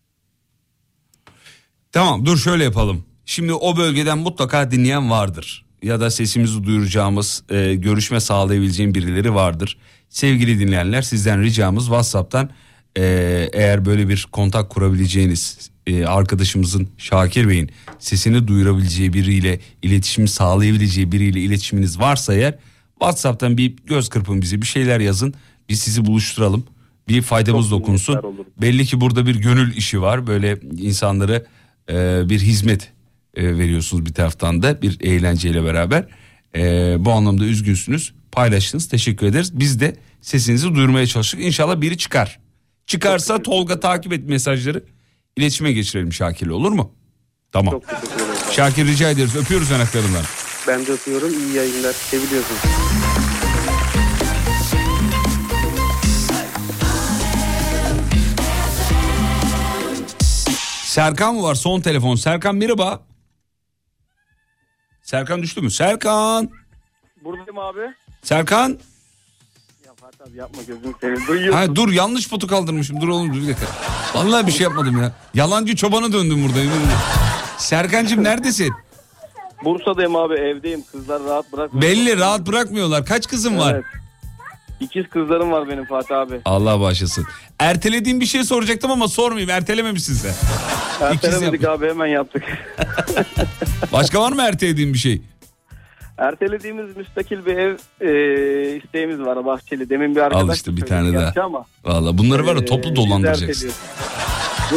S2: Tamam dur şöyle yapalım. Şimdi o bölgeden mutlaka dinleyen vardır. Ya da sesimizi duyuracağımız, e, görüşme sağlayabileceğim birileri vardır. Sevgili dinleyenler sizden ricamız WhatsApp'tan e, eğer böyle bir kontak kurabileceğiniz e, arkadaşımızın Şakir Bey'in sesini duyurabileceği biriyle iletişim sağlayabileceği biriyle iletişiminiz varsa eğer WhatsApp'tan bir göz kırpın bize bir şeyler yazın. Biz sizi buluşturalım. Bir faydamız dokunsun.
S15: minnettar olurum.
S2: Belli ki burada bir gönül işi var. Böyle insanları e, bir hizmet e, veriyorsunuz bir taraftan da bir eğlenceyle beraber. E, bu anlamda üzgünsünüz. Paylaştınız. Teşekkür ederiz. Biz de sesinizi duyurmaya çalıştık. İnşallah biri çıkar. Çıkarsa Tolga takip et mesajları. İletişime geçirelim Şakir'le olur mu? Tamam.
S15: Çok teşekkür ederim.
S2: Şakir rica ederiz. Öpüyoruz yanaklarından.
S15: Ben de öpüyorum. İyi yayınlar. Seviliyorsunuz.
S2: Serkan mı var? Son telefon. Serkan merhaba. Serkan düştü mü? Serkan.
S16: Buradayım abi.
S2: Serkan.
S16: Abi yapma gözünü seveyim. Duyuyorsun.
S2: Ha, dur yanlış potu kaldırmışım. Dur oğlum dur bir dakika. Vallahi bir şey yapmadım ya. Yalancı çobana döndüm burada. yemin ederim. Serkancığım neredesin?
S16: Bursa'dayım abi evdeyim. Kızlar rahat bırakmıyor.
S2: Belli rahat bırakmıyorlar. Kaç kızın var?
S16: Evet. İkiz kızlarım var benim Fatih abi.
S2: Allah bağışlasın. Ertelediğim bir şey soracaktım ama sormayayım. Ertelememişsin sen.
S16: Ertelemedik abi hemen yaptık.
S2: Başka var mı ertelediğin bir şey?
S16: Ertelediğimiz müstakil bir ev e, isteğimiz var bahçeli. Demin bir arkadaş
S2: Al işte bir tane daha.
S16: Ama,
S2: Valla bunları var ya
S16: e,
S2: toplu dolandıracaksın.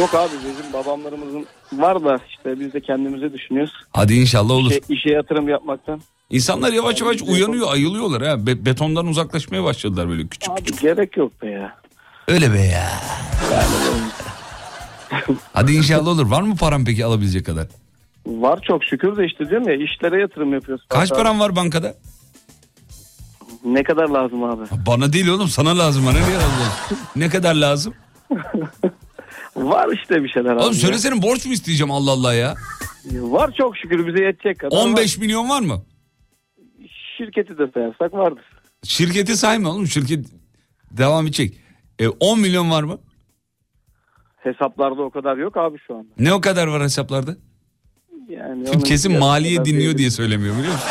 S16: Yok abi bizim babamlarımızın var da işte biz de kendimize düşünüyoruz.
S2: Hadi inşallah olur.
S16: İşe, işe yatırım yapmaktan.
S2: İnsanlar yavaş yavaş uyanıyor, ayılıyorlar ha. Be- betondan uzaklaşmaya başladılar böyle küçük.
S16: Abi gerek yok be ya.
S2: Öyle be ya. Hadi inşallah olur. Var mı param peki alabilecek kadar?
S16: Var çok şükür de işte diyorum ya işlere yatırım yapıyoruz.
S2: Kaç
S16: Fatih abi.
S2: param var bankada?
S16: Ne kadar lazım abi?
S2: Bana değil oğlum sana lazım. Bana niye lazım? ne kadar lazım?
S16: Var işte bir şeyler abi.
S2: Oğlum
S16: ya.
S2: söylesene borç mu isteyeceğim Allah Allah ya?
S16: Var çok şükür bize yetecek kadar.
S2: 15
S16: var.
S2: milyon var mı?
S16: Şirketi de sayarsak vardır.
S2: Şirketi sayma oğlum. Şirket devam edecek. E, 10 milyon var mı?
S16: Hesaplarda o kadar yok abi şu anda.
S2: Ne o kadar var hesaplarda?
S16: Yani
S2: Kesin maliye dinliyor diye söylemiyor biliyor musun?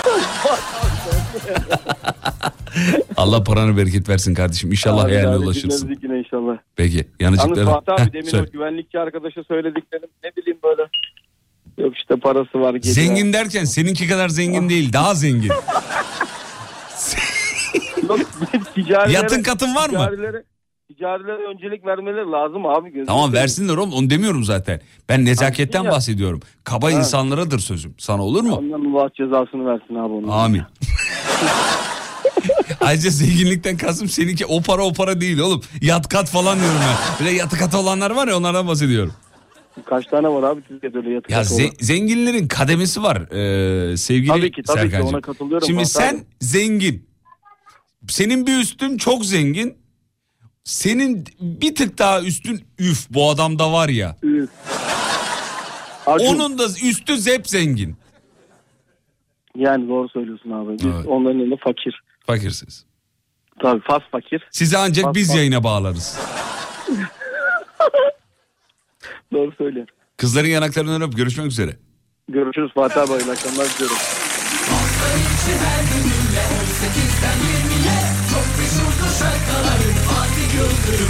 S2: Allah paranı bereket versin kardeşim. İnşallah hayaline ulaşırsın.
S16: yine inşallah.
S2: Peki
S16: Yalnız
S2: yanıcıkları...
S16: Fatih abi
S2: Heh,
S16: demin
S2: söyle.
S16: o güvenlikçi arkadaşa söylediklerim ne bileyim böyle. Yok işte parası var. geliyor.
S2: Zengin derken seninki kadar zengin değil daha zengin.
S16: Yok, ticarilere-
S2: Yatın katın var mı?
S16: Ticarilere, ticarilere öncelik vermeleri lazım abi. gözünü
S2: Tamam versinler oğlum onu demiyorum zaten. Ben nezaketten
S16: ya.
S2: bahsediyorum. Kaba
S16: Ha.
S2: insanlaradır sözüm. Sana olur mu?
S16: Ondan Allah cezasını versin abi onun.
S2: Amin. Ayrıca zenginlikten kastım seninki o para o para değil oğlum. Yat kat falan diyorum ben. Böyle yatı katı olanlar var ya onlardan bahsediyorum.
S16: Kaç tane var abi Türkiye'de öyle yatık
S2: Ya
S16: olan?
S2: ze- zenginlerin kademesi var ee, sevgili
S16: Tabii ki, tabii ki, ona katılıyorum
S2: Şimdi sen
S16: abi.
S2: zengin. Senin bir üstün çok zengin. Senin bir tık daha üstün üf bu adamda var ya.
S16: Üf.
S2: Onun da üstü zep zengin.
S16: Yani doğru söylüyorsun abi. Biz
S2: Evet.
S16: onların elinde fakir.
S2: Fakirsiniz.
S16: Tabii fas fakir.
S2: Sizi ancak
S16: Bak,
S2: biz
S16: bak.
S2: yayına bağlarız.
S16: Doğru söylüyor.
S2: Kızların yanaklarından öp görüşmek üzere.
S16: Görüşürüz Fatih abi. İyi akşamlar diliyorum.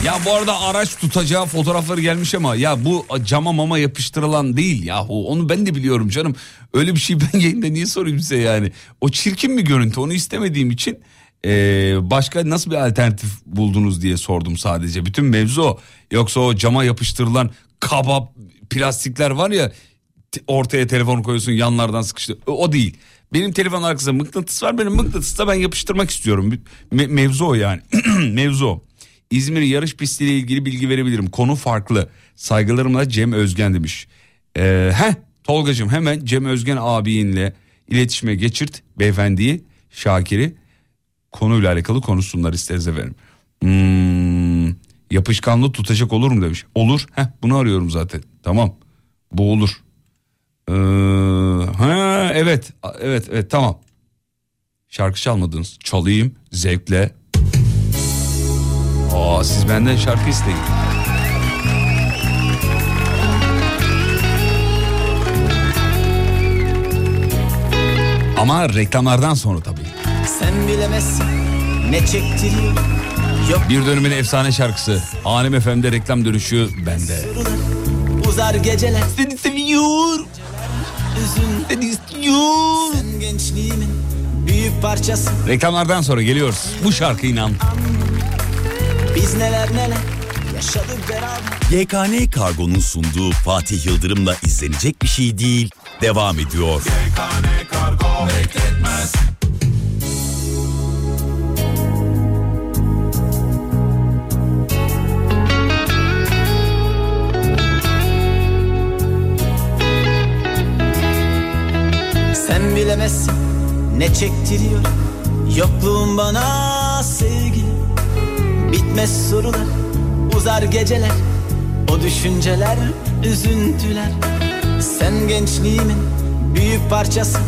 S2: Ya bu arada araç tutacağı fotoğrafları gelmiş ama ya bu cama mama yapıştırılan değil yahu. Onu ben de biliyorum canım. Öyle bir şey ben yayında niye sorayım size yani. O çirkin bir görüntü onu istemediğim için eee, başka nasıl bir alternatif buldunuz diye sordum sadece. Bütün mevzu o. Yoksa o cama yapıştırılan kaba plastikler var ya ortaya telefon koyuyorsun yanlardan sıkıştı. O, o değil. Benim telefon arkasında mıknatıs var. Benim mıknatısla ben yapıştırmak istiyorum. Me- mevzu o yani. mevzu o. İzmir yarış pistiyle ilgili bilgi verebilirim. Konu farklı. Saygılarımla Cem Özgen demiş. Ee, heh Tolgacığım hemen Cem Özgen abinle iletişime geçirt beyefendiyi Şakir'i konuyla alakalı konuşsunlar isteriz efendim. Hmm, yapışkanlı tutacak olur mu demiş. Olur. Heh, bunu arıyorum zaten. Tamam. Bu olur. Ee, ha evet. Evet evet tamam. Şarkı çalmadınız. Çalayım zevkle. Aa siz benden şarkı isteyin. Ama reklamlardan sonra tabii.
S3: Sen bilemezsin ne çektiriyor Yok
S2: Bir dönemin efsane şarkısı. Alem FM'de reklam dönüşü bende.
S3: uzar geceler Seni seviyor Üzün Seni istiyor Sen gençliğimin büyük parçası
S2: Reklamlardan sonra geliyoruz. Bu şarkı inan.
S3: Biz neler neler yaşadık beraber
S1: YKN Kargo'nun sunduğu Fatih Yıldırım'la izlenecek bir şey değil. Devam ediyor.
S4: Kargo bekletmez
S3: Sen bilemezsin ne çektiriyor Yokluğun bana Bitmez sorular uzar geceler O düşünceler üzüntüler. Sen gençliğimin büyük parçası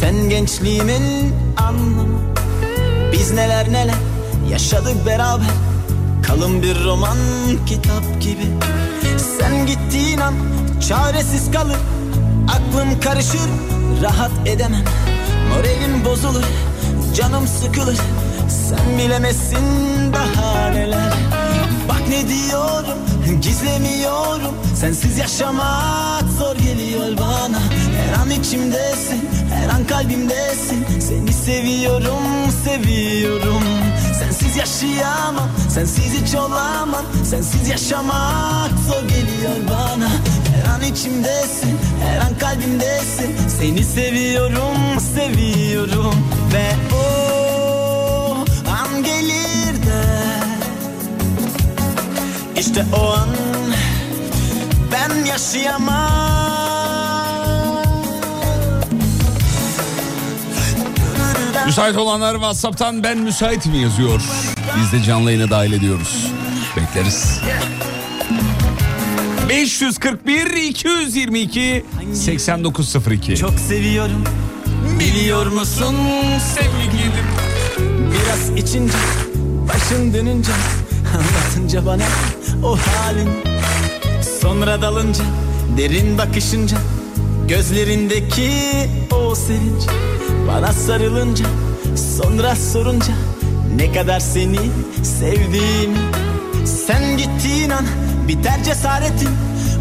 S3: Sen gençliğimin anlamı. Biz neler neler yaşadık beraber Kalın bir roman kitap gibi. Sen gittiğin an çaresiz kalır Aklım karışır rahat edemem. Moralim bozulur canım sıkılır Sen bilemezsin daha neler Bak ne diyorum gizlemiyorum. Sensiz yaşamak zor geliyor bana. Her an içimdesin her an kalbimdesin. Seni seviyorum seviyorum. Sensiz yaşayamam sensiz hiç olamam. Sensiz yaşamak zor geliyor bana. Her an içimdesin her an kalbimdesin. Seni seviyorum seviyorum. Ve o an gelir işte o an ben yaşayamam
S2: Müsait olanlar WhatsApp'tan ben müsait mi yazıyor. Biz de canlı yayına dahil ediyoruz. Bekleriz. 541 222 8902
S3: Çok seviyorum biliyor musun sevgilim Biraz içince başın dönünce Anlatınca bana o halin. Sonra dalınca derin bakışınca Gözlerindeki o sevinç. Bana sarılınca sonra sorunca Ne kadar seni sevdiğimi Sen gittiğin an biter cesaretim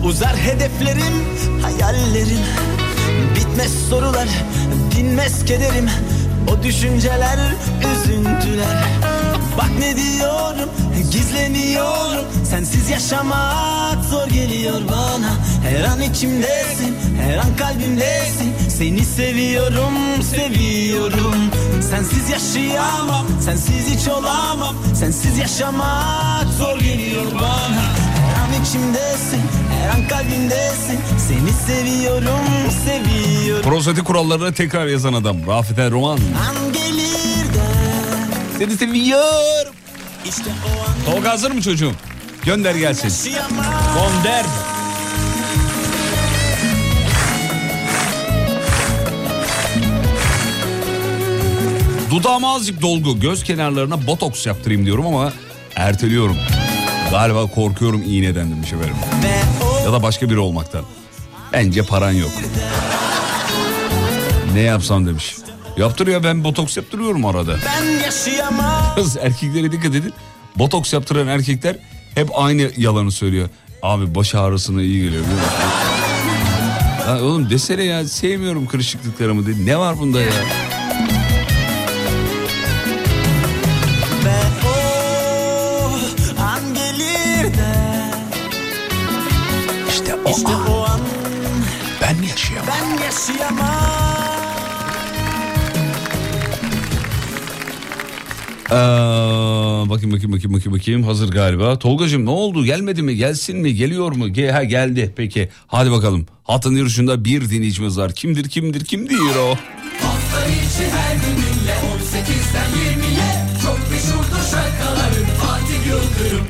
S3: Uzar hedeflerim hayallerim. Bitmez sorular dinmez kederim O düşünceler üzüntüler Bak ne diyorum gizleniyorum. Sensiz yaşamak zor geliyor bana. Her an içimdesin her an kalbimdesin. Seni seviyorum seviyorum. Sensiz yaşayamam sensiz hiç olamam. Sensiz yaşamak zor geliyor bana. Her an içimdesin her an kalbimdesin. Seni seviyorum seviyorum.
S2: Prozati kurallarını tekrar yazan adam Rafet El Roman.
S3: De
S2: Seni seviyorum.
S3: İşte o
S2: Tolga hazır mı çocuğum? Gönder gelsin. Gönder. Dudağıma azıcık dolgu. Göz kenarlarına botoks yaptırayım diyorum ama erteliyorum. Galiba korkuyorum iğneden demiş efendim. Ya da başka biri olmaktan. Bence paran yok. Ne yapsam demiş. Yaptır ya ben botoks yaptırıyorum arada.
S3: ben yaşayamam
S2: Kız erkeklere dikkat edin. Botoks yaptıran erkekler hep aynı yalanı söylüyor. Abi baş ağrısına iyi geliyor. Ya oğlum desene ya sevmiyorum kırışıklıklarımı dedi. Ne var bunda ya?
S3: Ve o an gelir de
S2: İşte o
S3: İşte
S2: an
S3: o an
S2: Ben yaşayamam.
S3: Ben yaşayamam.
S2: Bakayım bakayım bakayım bakayım bakayım hazır galiba. Tolgacığım ne oldu gelmedi mi gelsin mi geliyor mu? Ge ha, geldi peki hadi bakalım. Hatın yarışında bir dinleyicimiz var. Kimdir kimdir kim diyor o?
S4: Hafta içi her gününle 18'den 20'ye Çok meşhurdur şarkıların Fatih Yıldırım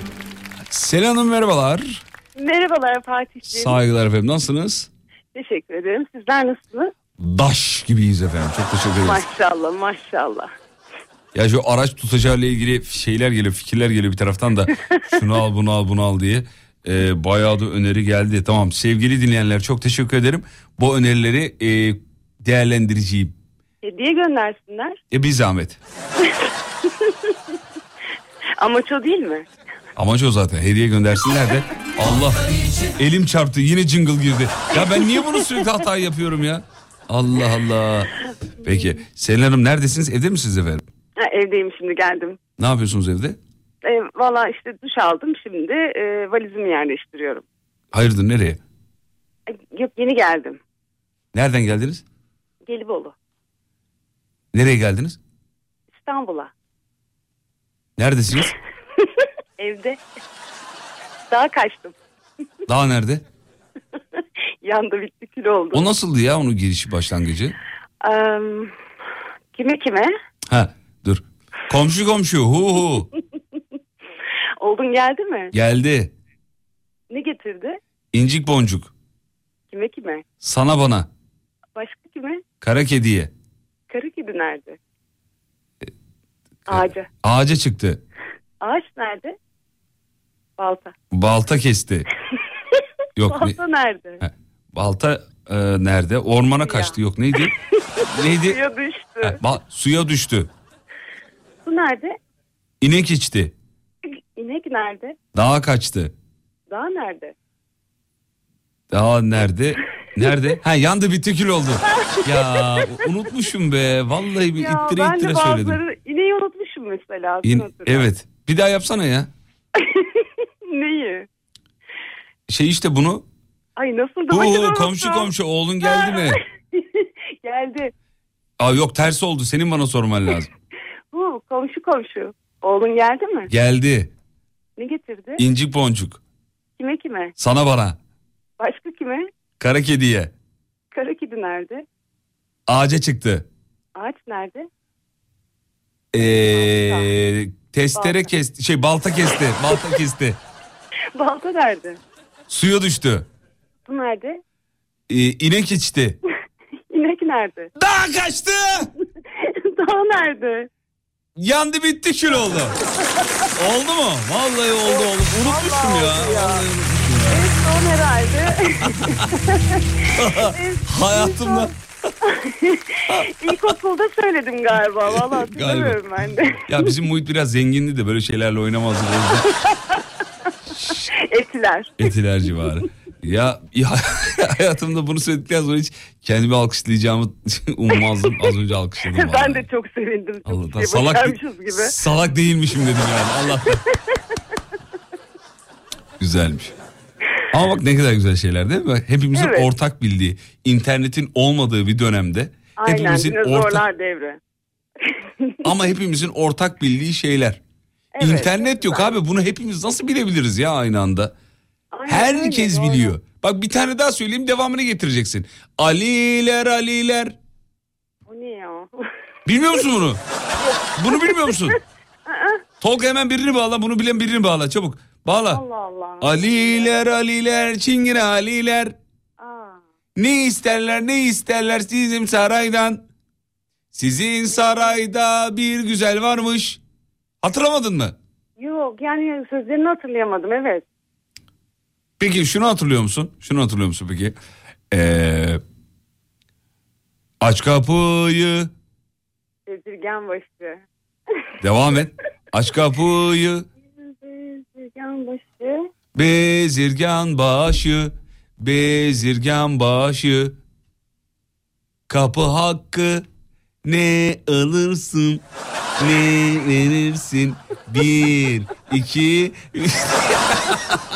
S2: Selin Hanım merhabalar.
S17: Merhabalar Fatih'ciğim.
S2: Saygılar efendim nasılsınız?
S17: Teşekkür ederim. Sizler nasılsınız?
S2: Daş gibiyiz efendim çok teşekkür ederiz.
S17: Maşallah maşallah.
S2: Ya şu araç tutacağıyla ilgili şeyler geliyor fikirler geliyor bir taraftan da şunu al bunu al bunu al diye. Ee, bayağı da öneri geldi. Tamam sevgili dinleyenler çok teşekkür ederim. Bu önerileri e, değerlendireceğim.
S17: Hediye göndersinler.
S2: E bir zahmet.
S17: Amaç o değil mi?
S2: Amaç o zaten hediye göndersinler de. Allah elim çarptı yine jingle girdi. Ya ben niye bunu sürekli hata yapıyorum ya? Allah Allah. Peki Selin Hanım neredesiniz evde misiniz efendim?
S17: Ha, evdeyim şimdi geldim.
S2: Ne yapıyorsunuz evde?
S17: E, Valla işte duş aldım şimdi e, valizimi yerleştiriyorum.
S2: Hayırdır nereye?
S17: E, yok yeni geldim.
S2: Nereden geldiniz?
S17: Gelibolu.
S2: Nereye geldiniz?
S17: İstanbul'a.
S2: Neredesiniz?
S17: Evde. Daha kaçtım.
S2: Daha nerede?
S17: Yandı bitti kül oldu.
S2: O nasıldı ya onun girişi başlangıcı?
S17: Eee, kime kime?
S2: Ha. Komşu komşu hu hu.
S17: Oldun geldi mi?
S2: Geldi.
S17: Ne getirdi?
S2: İncik boncuk.
S17: Kime kime?
S2: Sana bana.
S17: Başka kime?
S2: Kara kediye.
S17: Karı kedi nerede?
S2: E,
S17: Ağaca.
S2: Ağaca çıktı.
S17: Ağaç nerede? Balta.
S2: Balta kesti. Yok ne?
S17: Balta nerede?
S2: Ha, Balta e, nerede? Ormana kaçtı. Yok neydi? neydi?
S17: Suya düştü.
S2: Ha, ba- suya düştü.
S17: Su nerede?
S2: İnek içti.
S17: İnek nerede?
S2: Dağa kaçtı.
S17: Dağ nerede?
S2: Dağ nerede? Nerede? Ha yandı bitti kül oldu. Ya unutmuşum be. Vallahi bir
S17: ya
S2: ittire ittire söyledim.
S17: bazıları ineği unutmuşum mesela.
S2: İn- evet. Bir daha yapsana ya.
S17: Neyi?
S2: Şey işte bunu.
S17: Ay nasıl da başaramadım.
S2: komşu komşu oğlun geldi mi?
S17: Geldi.
S2: Aa yok ters oldu. Senin bana sorman lazım.
S17: Bu komşu komşu. Oğlun geldi mi?
S2: Geldi.
S17: Ne getirdi?
S2: İncik boncuk.
S17: Kime kime?
S2: Sana bana.
S17: Başka kime?
S2: Kara kediye.
S17: Kara kedi nerede?
S2: Ağaca çıktı.
S17: Ağaç nerede?
S2: Ee, testere
S17: Balta.
S2: kesti. Şey balta kesti. Balta kesti.
S17: Balta nerede?
S2: Suya düştü.
S17: Su nerede?
S2: Ee, inek içti.
S17: İnek nerede?
S2: Dağ kaçtı.
S17: Dağ nerede?
S2: Yandı bitti kül oldu. oldu mu? Vallahi oldu oldu. Unutmuşum ya. Vallahi unutmuşum ya.
S17: Son herhalde.
S2: Hayatımda.
S17: İlkokulda söyledim galiba. Valla hatırlamıyorum ben de.
S2: Ya bizim muhit biraz zengindi de böyle şeylerle oynamazdık. O yüzden
S17: Etiler.
S2: Etiler civarı. Ya, ya hayatımda bunu söyledikten sonra hiç kendimi alkışlayacağımı ummazdım. Az önce alkışladım.
S17: ben
S2: vallahi.
S17: de çok sevindim. Çok
S2: Allah'tan
S17: şey
S2: salak,
S17: gibi.
S2: salak değilmişim dedim yani. Allah. Güzelmiş. Ama bak ne kadar güzel şeyler değil mi? Hepimizin
S17: Evet.
S2: ortak bildiği, internetin olmadığı bir dönemde
S17: Aynen
S2: hepimizin ortak
S17: devre.
S2: ama hepimizin ortak bildiği şeyler.
S17: Evet,
S2: İnternet yok abi bunu hepimiz nasıl bilebiliriz ya aynı anda?
S17: Aynen
S2: Herkes
S17: öyle, doğru.
S2: biliyor. Bak bir tane daha söyleyeyim devamını getireceksin. Aliler Aliler.
S17: O ne ya?
S2: Bilmiyor musun bunu? bunu bilmiyor musun? Tolga hemen birini bağla bunu bilen birini bağla çabuk. Bağla.
S17: Allah Allah.
S2: Aliler Aliler Çingene Aliler. Ne isterler ne isterler sizin saraydan. Sizin sarayda bir güzel varmış. Hatırlamadın mı?
S17: Yok yani sözlerini hatırlayamadım evet.
S2: Peki şunu hatırlıyor musun? Şunu hatırlıyor musun peki? Ee, aç kapıyı.
S17: Bezirgen başı.
S2: Devam et. Aç kapıyı.
S17: Bezirgen başı.
S2: Bezirgan başı. Bezirgan başı. Kapı hakkı. Ne alırsın? Ne verirsin? Bir, iki.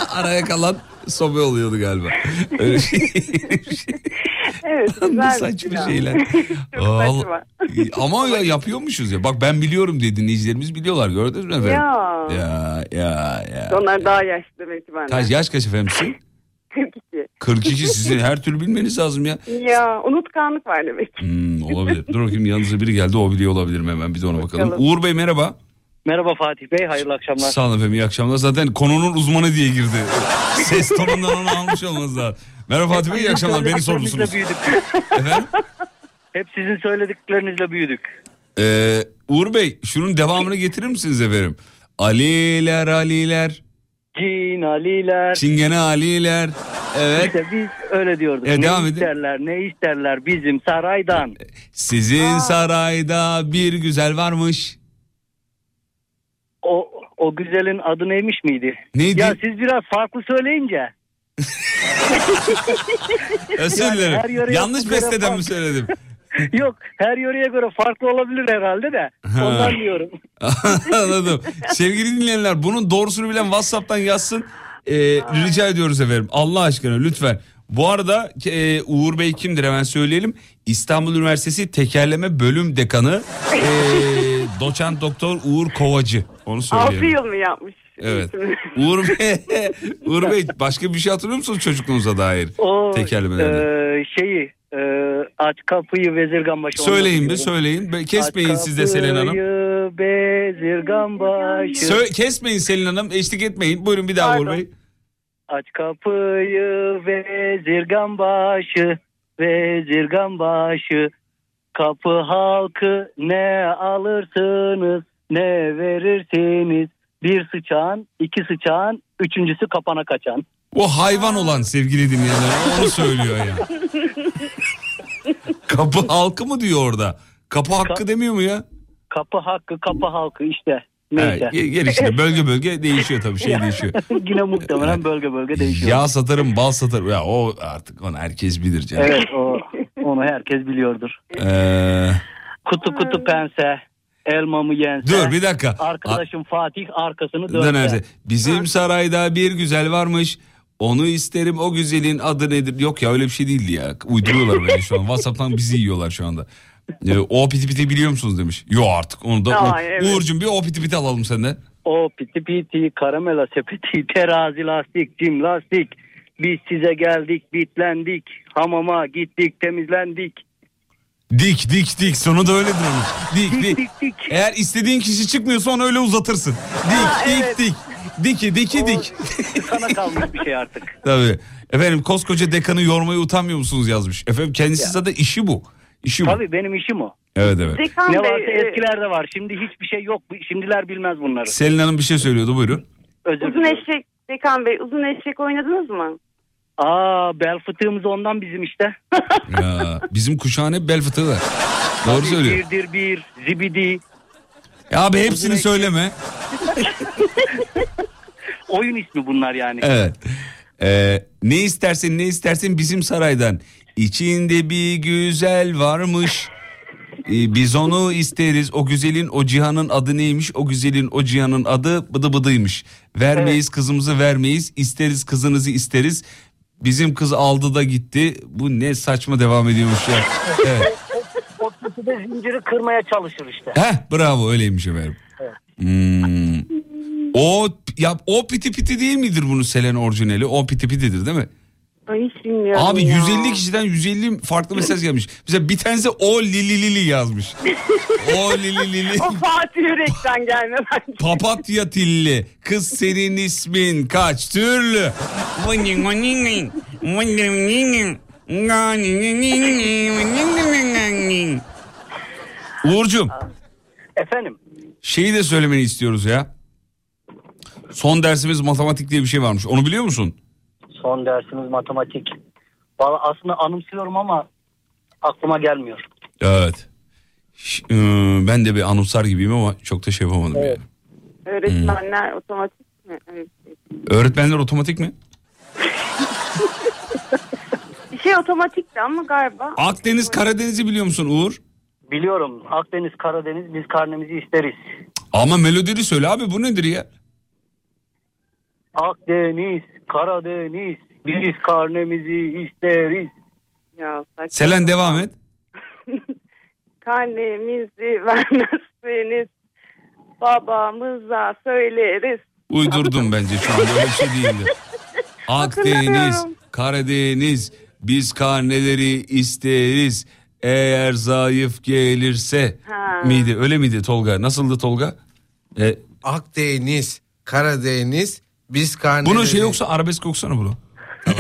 S2: Araya kalan sobe oluyordu galiba. Öyle şey.
S17: Evet güzel.
S2: saçma şeyler. Al-
S17: saçma.
S2: Ama ya yapıyormuşuz ya. Bak ben biliyorum diye dinleyicilerimiz biliyorlar gördünüz mü efendim?
S17: Ya.
S2: Ya ya ya.
S17: Onlar daha yaşlı demek ki benden.
S2: Kaç yaş kaç efendim sizin?
S17: 42.
S2: 42 sizin her türlü bilmeniz lazım ya.
S17: Ya unutkanlık var demek.
S2: Hmm, olabilir. Dur bakayım yanınıza biri geldi o biliyor olabilir mi hemen bir de ona bakalım.
S17: Bakalım.
S2: Uğur Bey merhaba.
S18: Merhaba Fatih Bey, hayırlı akşamlar.
S2: Sağ olun efendim iyi akşamlar. Zaten konunun uzmanı diye girdi. Ses tonundan onu almış olmanız lazım. Merhaba Fatih Bey iyi akşamlar beni sormuşsunuz.
S18: büyüdük.
S2: Efendim?
S18: Hep sizin söylediklerinizle büyüdük.
S2: Ee, Uğur Bey şunun devamını getirir misiniz efendim? Aliler Aliler.
S18: Cin, Aliler.
S2: Çingene Aliler. Evet.
S18: İşte biz öyle diyorduk.
S2: E,
S18: ne
S2: devam edin.
S18: isterler, ne isterler bizim saraydan.
S2: Sizin sarayda bir güzel varmış.
S18: O o güzelin adı neymiş miydi?
S2: Neydi?
S18: Ya siz biraz farklı söyleyince.
S2: Özür
S18: Yani
S2: dilerim.
S18: her yöreye
S2: Yanlış
S18: göre
S2: besteden
S18: farklı.
S2: mi söyledim?
S18: Yok her yöreye göre farklı olabilir herhalde de.
S2: Ha.
S18: Ondan diyorum.
S2: Anladım. Sevgili dinleyenler bunun doğrusunu bilen WhatsApp'tan yazsın. Ee, rica ediyoruz efendim. Allah aşkına lütfen. Bu arada e, Uğur Bey kimdir hemen söyleyelim. İstanbul Üniversitesi Tekerleme Bölüm Dekanı e, Doçent Doktor Uğur Kovacı. Onu
S17: 6
S2: söyleyelim.
S17: yıl mı yapmış?
S2: Evet. Uğur Bey, Uğur Bey başka bir şey hatırlıyor musunuz çocukluğunuza dair?
S18: O e, şeyi e, aç kapıyı vezirgan başı.
S2: Söyleyin bir söyleyin. Be- Kesmeyin siz de Selin Hanım.
S18: Kapıyı bezirgan başı.
S2: Sö- kesmeyin Selin Hanım eşlik etmeyin. Buyurun bir daha Uğur Bey.
S18: Aç kapıyı vezirgan başı, vezirgan başı. Kapı halkı ne alırsınız, ne verirsiniz. Bir sıçan, iki sıçan, üçüncüsü kapana kaçan.
S2: O hayvan olan sevgili dinleyenler onu söylüyor ya. Kapı halkı mı diyor orada? Kapı hakkı demiyor mu ya?
S18: Kapı hakkı, kapı halkı işte. Neyse.
S2: ge- gel işte bölge bölge değişiyor tabii şey değişiyor.
S18: Yine muhtemelen bölge bölge değişiyor.
S2: Yağ satarım bal satarım. Ya o artık onu herkes bilir canım.
S18: Evet o, onu herkes biliyordur.
S2: Ee,
S18: Kutu kutu pense, elmamı yense.
S2: Dur, bir dakika.
S18: Arkadaşım Fatih arkasını dönse.
S2: dönerse. Bizim sarayda bir güzel varmış. Onu isterim o güzelin adı nedir? Yok ya öyle bir şey değildi ya. Uyduruyorlar beni şu an. Whatsapp'tan bizi yiyorlar şu anda. Ee, o piti piti biliyor musunuz demiş. Yok artık onu da.
S18: Aa,
S2: o-
S18: evet.
S2: Uğur'cum bir o piti piti alalım senden.
S18: O piti piti, karamela sepeti, terazi lastik, cim lastik. Biz size geldik, bitlendik. Hamama gittik, temizlendik.
S2: Dik dik dik sonu da öyledir onun. Dik dik. Eğer istediğin kişi çıkmıyorsa onu öyle uzatırsın. Dik dik dik. Diki diki dik.
S18: Sana kalmış bir şey artık.
S2: Tabii. Efendim koskoca dekanı yormaya utanmıyor musunuz yazmış. Efendim kendisi zaten işi bu. İşi bu.
S18: Tabii benim işim o.
S2: Evet evet.
S17: Dekan
S18: ne varsa
S17: e,
S18: eskilerde var. Şimdi hiçbir şey yok. Şimdiler bilmez bunları.
S2: Selin Hanım bir şey söylüyordu buyurun.
S18: Özür
S17: Uzun eşek, Dekan Bey uzun eşek oynadınız mı?
S18: Aa bel fıtığımız ondan bizim işte.
S2: Ya, bizim kuşağın hep bel fıtığı var. Doğru
S18: Tabii,
S2: söylüyor.
S18: Birdir bir, zibidi.
S2: Ya abi hepsini söyleme.
S18: Oyun ismi bunlar yani.
S2: Evet. Ee, ne istersen ne istersen bizim saraydan. İçinde bir güzel varmış. Ee, biz onu isteriz. O güzelin o cihanın adı neymiş? O güzelin o cihanın adı bıdı bıdıymış. Vermeyiz kızımızı vermeyiz. İsteriz kızınızı isteriz. Bizim kız aldı da gitti. Bu ne saçma devam ediyormuş ya. Evet.
S18: O kötü de zinciri kırmaya çalışır işte.
S2: Heh bravo öyleymiş efendim. Hmm. O ya o piti piti değil midir bunun Selen orijinali? O piti pitidir değil mi?
S17: Ay hiç bilmiyorum
S2: Abi
S17: ya.
S2: 150 kişiden 150 farklı mesaj gelmiş. Mesela bir tanesi o lili lili yazmış. O lili lili.
S17: O Fatih Yürek'ten gelme bence.
S2: Papatya tilli. Kız senin ismin kaç türlü? Uğur'cum
S18: Efendim
S2: şeyi de söylemeni istiyoruz ya. Son dersimiz matematik diye bir şey varmış. Onu biliyor musun?
S18: Son dersimiz matematik. Valla aslında anımsıyorum ama aklıma gelmiyor.
S2: Evet. Ş- e, ben de bir anımsar gibiyim ama çok da şey yapamadım yani.
S17: Öğretmenler otomatik mi? Evet.
S2: Öğretmenler otomatik mi?
S17: Bir şey otomatikti ama galiba.
S2: Akdeniz Karadeniz'i biliyor musun Uğur?
S18: Biliyorum Akdeniz Karadeniz biz karnemizi isteriz.
S2: Ama melodili söyle abi bu nedir ya?
S18: Akdeniz Karadeniz biz karnemizi isteriz.
S17: Ya, saçma.
S2: Selen devam et.
S17: Karnemizi vermezseniz babamıza söyleriz.
S2: Uydurdum bence şu anda öyle bir şey değildi. Akdeniz. Karadeniz, biz karneleri isteriz. Eğer zayıf gelirse
S17: Ha.
S2: miydi? Öyle miydi Tolga? Nasıldı Tolga? E,
S5: Akdeniz, Karadeniz, biz karneleri...
S2: bunu şey yoksa arabesk okusana bunu.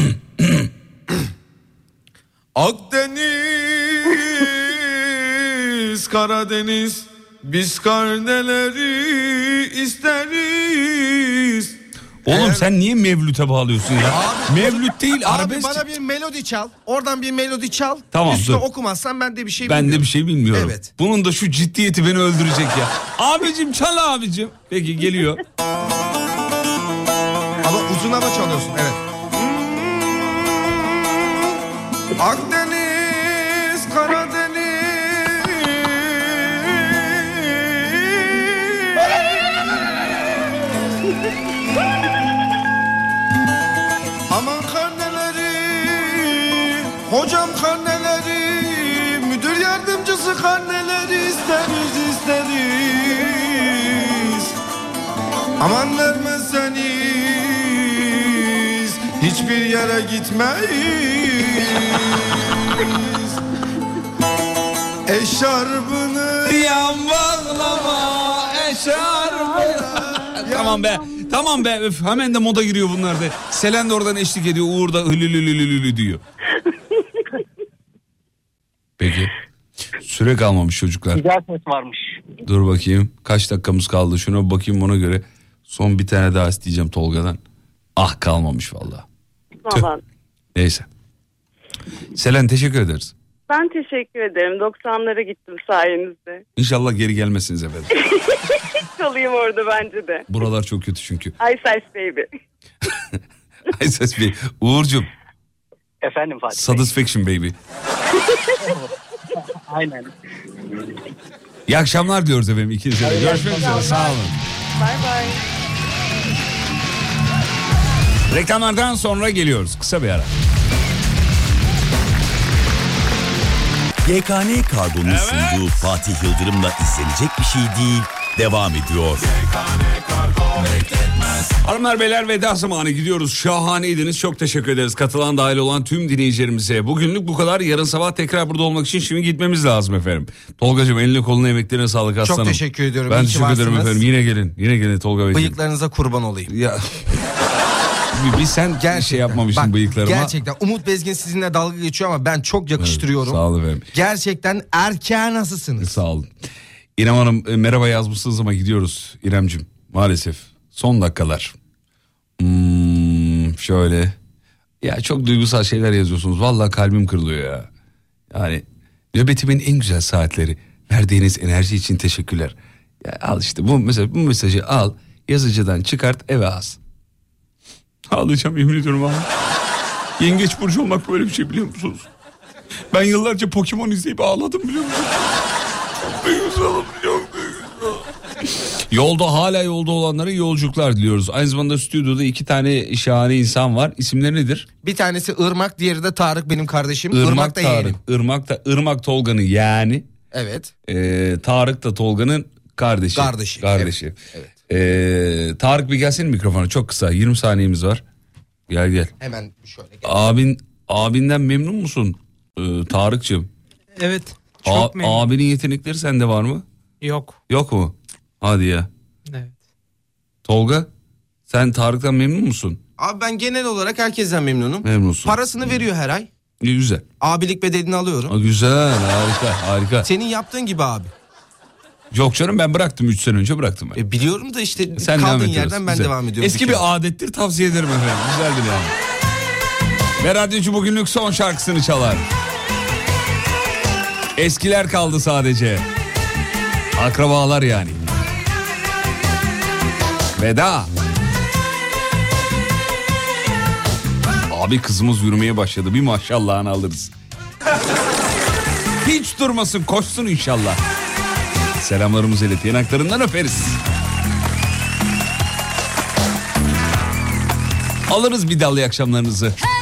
S7: Akdeniz, Karadeniz, biz karneleri isteriz.
S2: Oğlum sen niye Mevlüt'e bağlıyorsun ya? Mevlüt değil
S5: Abi
S2: arabesk.
S5: bana bir melodi çal. Oradan bir melodi çal.
S2: Tamam,
S5: Üstüne
S2: dur.
S5: okumazsan ben de bir şey
S2: Ben de
S5: bilmiyorum.
S2: bir şey bilmiyorum.
S5: Evet.
S2: Bunun da şu ciddiyeti beni öldürecek ya. Abicim çal abicim. Peki geliyor.
S5: Hava çalıyorsun evet.
S7: Akdeniz, Karadeniz. Aman karneleri, hocam karneleri, müdür yardımcısı karneleri isteriz isteriz. Aman vermezseniz hiçbir yere gitmeyiz. Eşarbını
S2: Yan bağlama eşarbını. tamam be. Tamam be. Öf, hemen de moda giriyor bunlar da. Selen de oradan eşlik ediyor. Uğur da hülülülülülü diyor. Peki. Süre kalmamış çocuklar.
S18: Güzel ses varmış.
S2: Dur bakayım. Kaç dakikamız kaldı? Şuna bakayım ona göre. Son bir tane daha isteyeceğim Tolga'dan. Ah kalmamış vallahi.
S17: Vallahi.
S2: Neyse. Selen teşekkür ederiz.
S17: Ben teşekkür ederim. 90'lara gittim sayenizde.
S2: İnşallah geri gelmezsiniz efendim.
S17: Kalayım orada bence de.
S2: Buralar çok kötü çünkü.
S17: Ice Ice Baby.
S2: Ay ses bir. Uğur'cum.
S18: Efendim Fatih Bey.
S2: Satisfaction baby.
S18: Aynen.
S2: İyi akşamlar diyoruz efendim ikinize de. Görüşmek üzere. Sağ olun.
S17: Bay bay.
S2: Reklamlardan sonra geliyoruz. Kısa bir ara.
S1: YKN Kargo'nun sunduğu Fatih Yıldırım'la izlenecek bir şey değil devam ediyor.
S2: Hanımlar beyler veda zamanı gidiyoruz. Şahaneydiniz. Çok teşekkür ederiz. Katılan dahil olan tüm dinleyicilerimize. Bugünlük bu kadar. Yarın sabah tekrar burada olmak için şimdi gitmemiz lazım efendim. Tolgacığım eline koluna emeklerine sağlık aslanım.
S5: teşekkür ediyorum.
S2: Ben
S5: İyi
S2: teşekkür ederim efendim. Yine gelin. Yine gelin Tolga Bey.
S5: Bıyıklarınıza kurban olayım.
S2: Ya. Bir, bir sen Gerçekten. şey yapmamışsın
S5: Bak,
S2: bıyıklarıma.
S5: Gerçekten Umut Bezgin sizinle dalga geçiyor ama ben çok yakıştırıyorum.
S2: Sağ olun efendim.
S5: Gerçekten erkeğe nasılsınız?
S2: Sağ olun. İrem Hanım e, merhaba yazmışsınız ama gidiyoruz İremcim maalesef. Son dakikalar. Hmm, şöyle. Ya çok duygusal şeyler yazıyorsunuz. Vallahi kalbim kırılıyor ya. Yani nöbetimin en güzel saatleri. Verdiğiniz enerji için teşekkürler. Ya al işte bu mesela bu mesajı al. Yazıcıdan çıkart eve az. Ağlayacağım yemin ediyorum abi. Yengeç burcu olmak böyle bir şey biliyor musunuz? Ben yıllarca Pokemon izleyip ağladım biliyor musunuz? Çok duygusalım çok duygusalım. Yolda hala yolda olanlara yolculuklar diliyoruz. Aynı zamanda stüdyoda iki tane şahane insan var. İsimleri nedir?
S5: Bir tanesi Irmak, diğeri de Tarık benim kardeşim. Irmak,
S2: Irmak
S5: da
S2: Tarık.
S5: yeğenim.
S2: Irmak da Irmak Tolga'nın yeğeni.
S5: Evet.
S2: Ee, Tarık da Tolga'nın kardeşi.
S5: Kardeşi,
S2: Kardeşi. Ee, Tarık bir gelsene mikrofona çok kısa 20 saniyemiz var. Gel gel.
S5: Hemen şöyle.
S2: Abin abinden memnun musun ee, Tarık'cığım?
S19: Evet.
S2: A-
S19: Çok memnun.
S2: abinin yetenekleri sende var mı?
S19: Yok.
S2: Yok mu? Hadi ya.
S19: Evet.
S2: Tolga sen Tarık'tan memnun musun?
S5: Abi ben genel olarak herkesten memnunum.
S2: Memnunsun.
S5: Parasını veriyor her ay.
S2: İyi, Güzel.
S5: Abilik bedelini alıyorum.
S2: Aa, güzel harika harika.
S5: Senin yaptığın gibi abi.
S2: Yok canım ben bıraktım 3 sene önce bıraktım ben.
S5: E, biliyorum da işte
S2: Sen devam
S5: kaldığın
S2: ediyorsun.
S5: yerden ben
S2: Güzel.
S5: devam ediyorum.
S2: Eski
S5: bir kere.
S2: adettir tavsiye ederim efendim. Güzeldir yani. Ve radyocu bugünlük son şarkısını çalar. Eskiler kaldı sadece. Akrabalar yani. Veda. Abi kızımız yürümeye başladı. Bir maşallahını alırız. Hiç durmasın koşsun inşallah. Selamlarımızı ilet. Yanaklarından öperiz. Alırız bir dallı akşamlarınızı.
S8: Her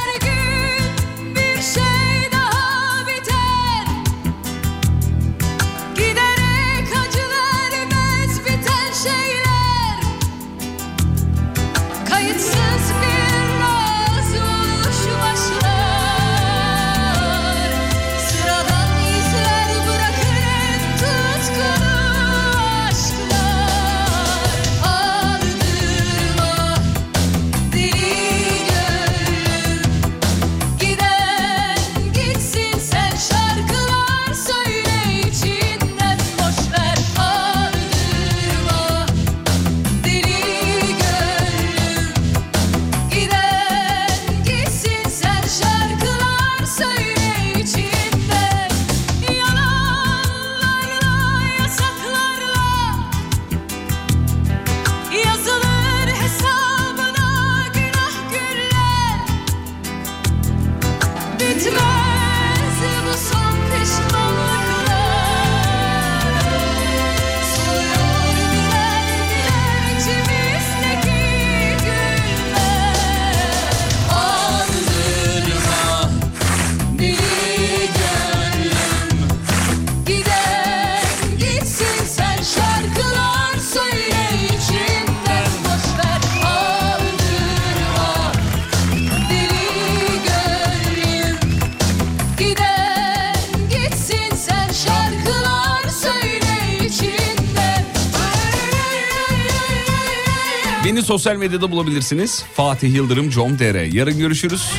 S2: sosyal medyada bulabilirsiniz. Fatih Yıldırım com.tr. Yarın görüşürüz.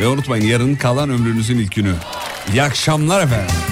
S2: Ve unutmayın yarın kalan ömrünüzün ilk günü. İyi akşamlar efendim.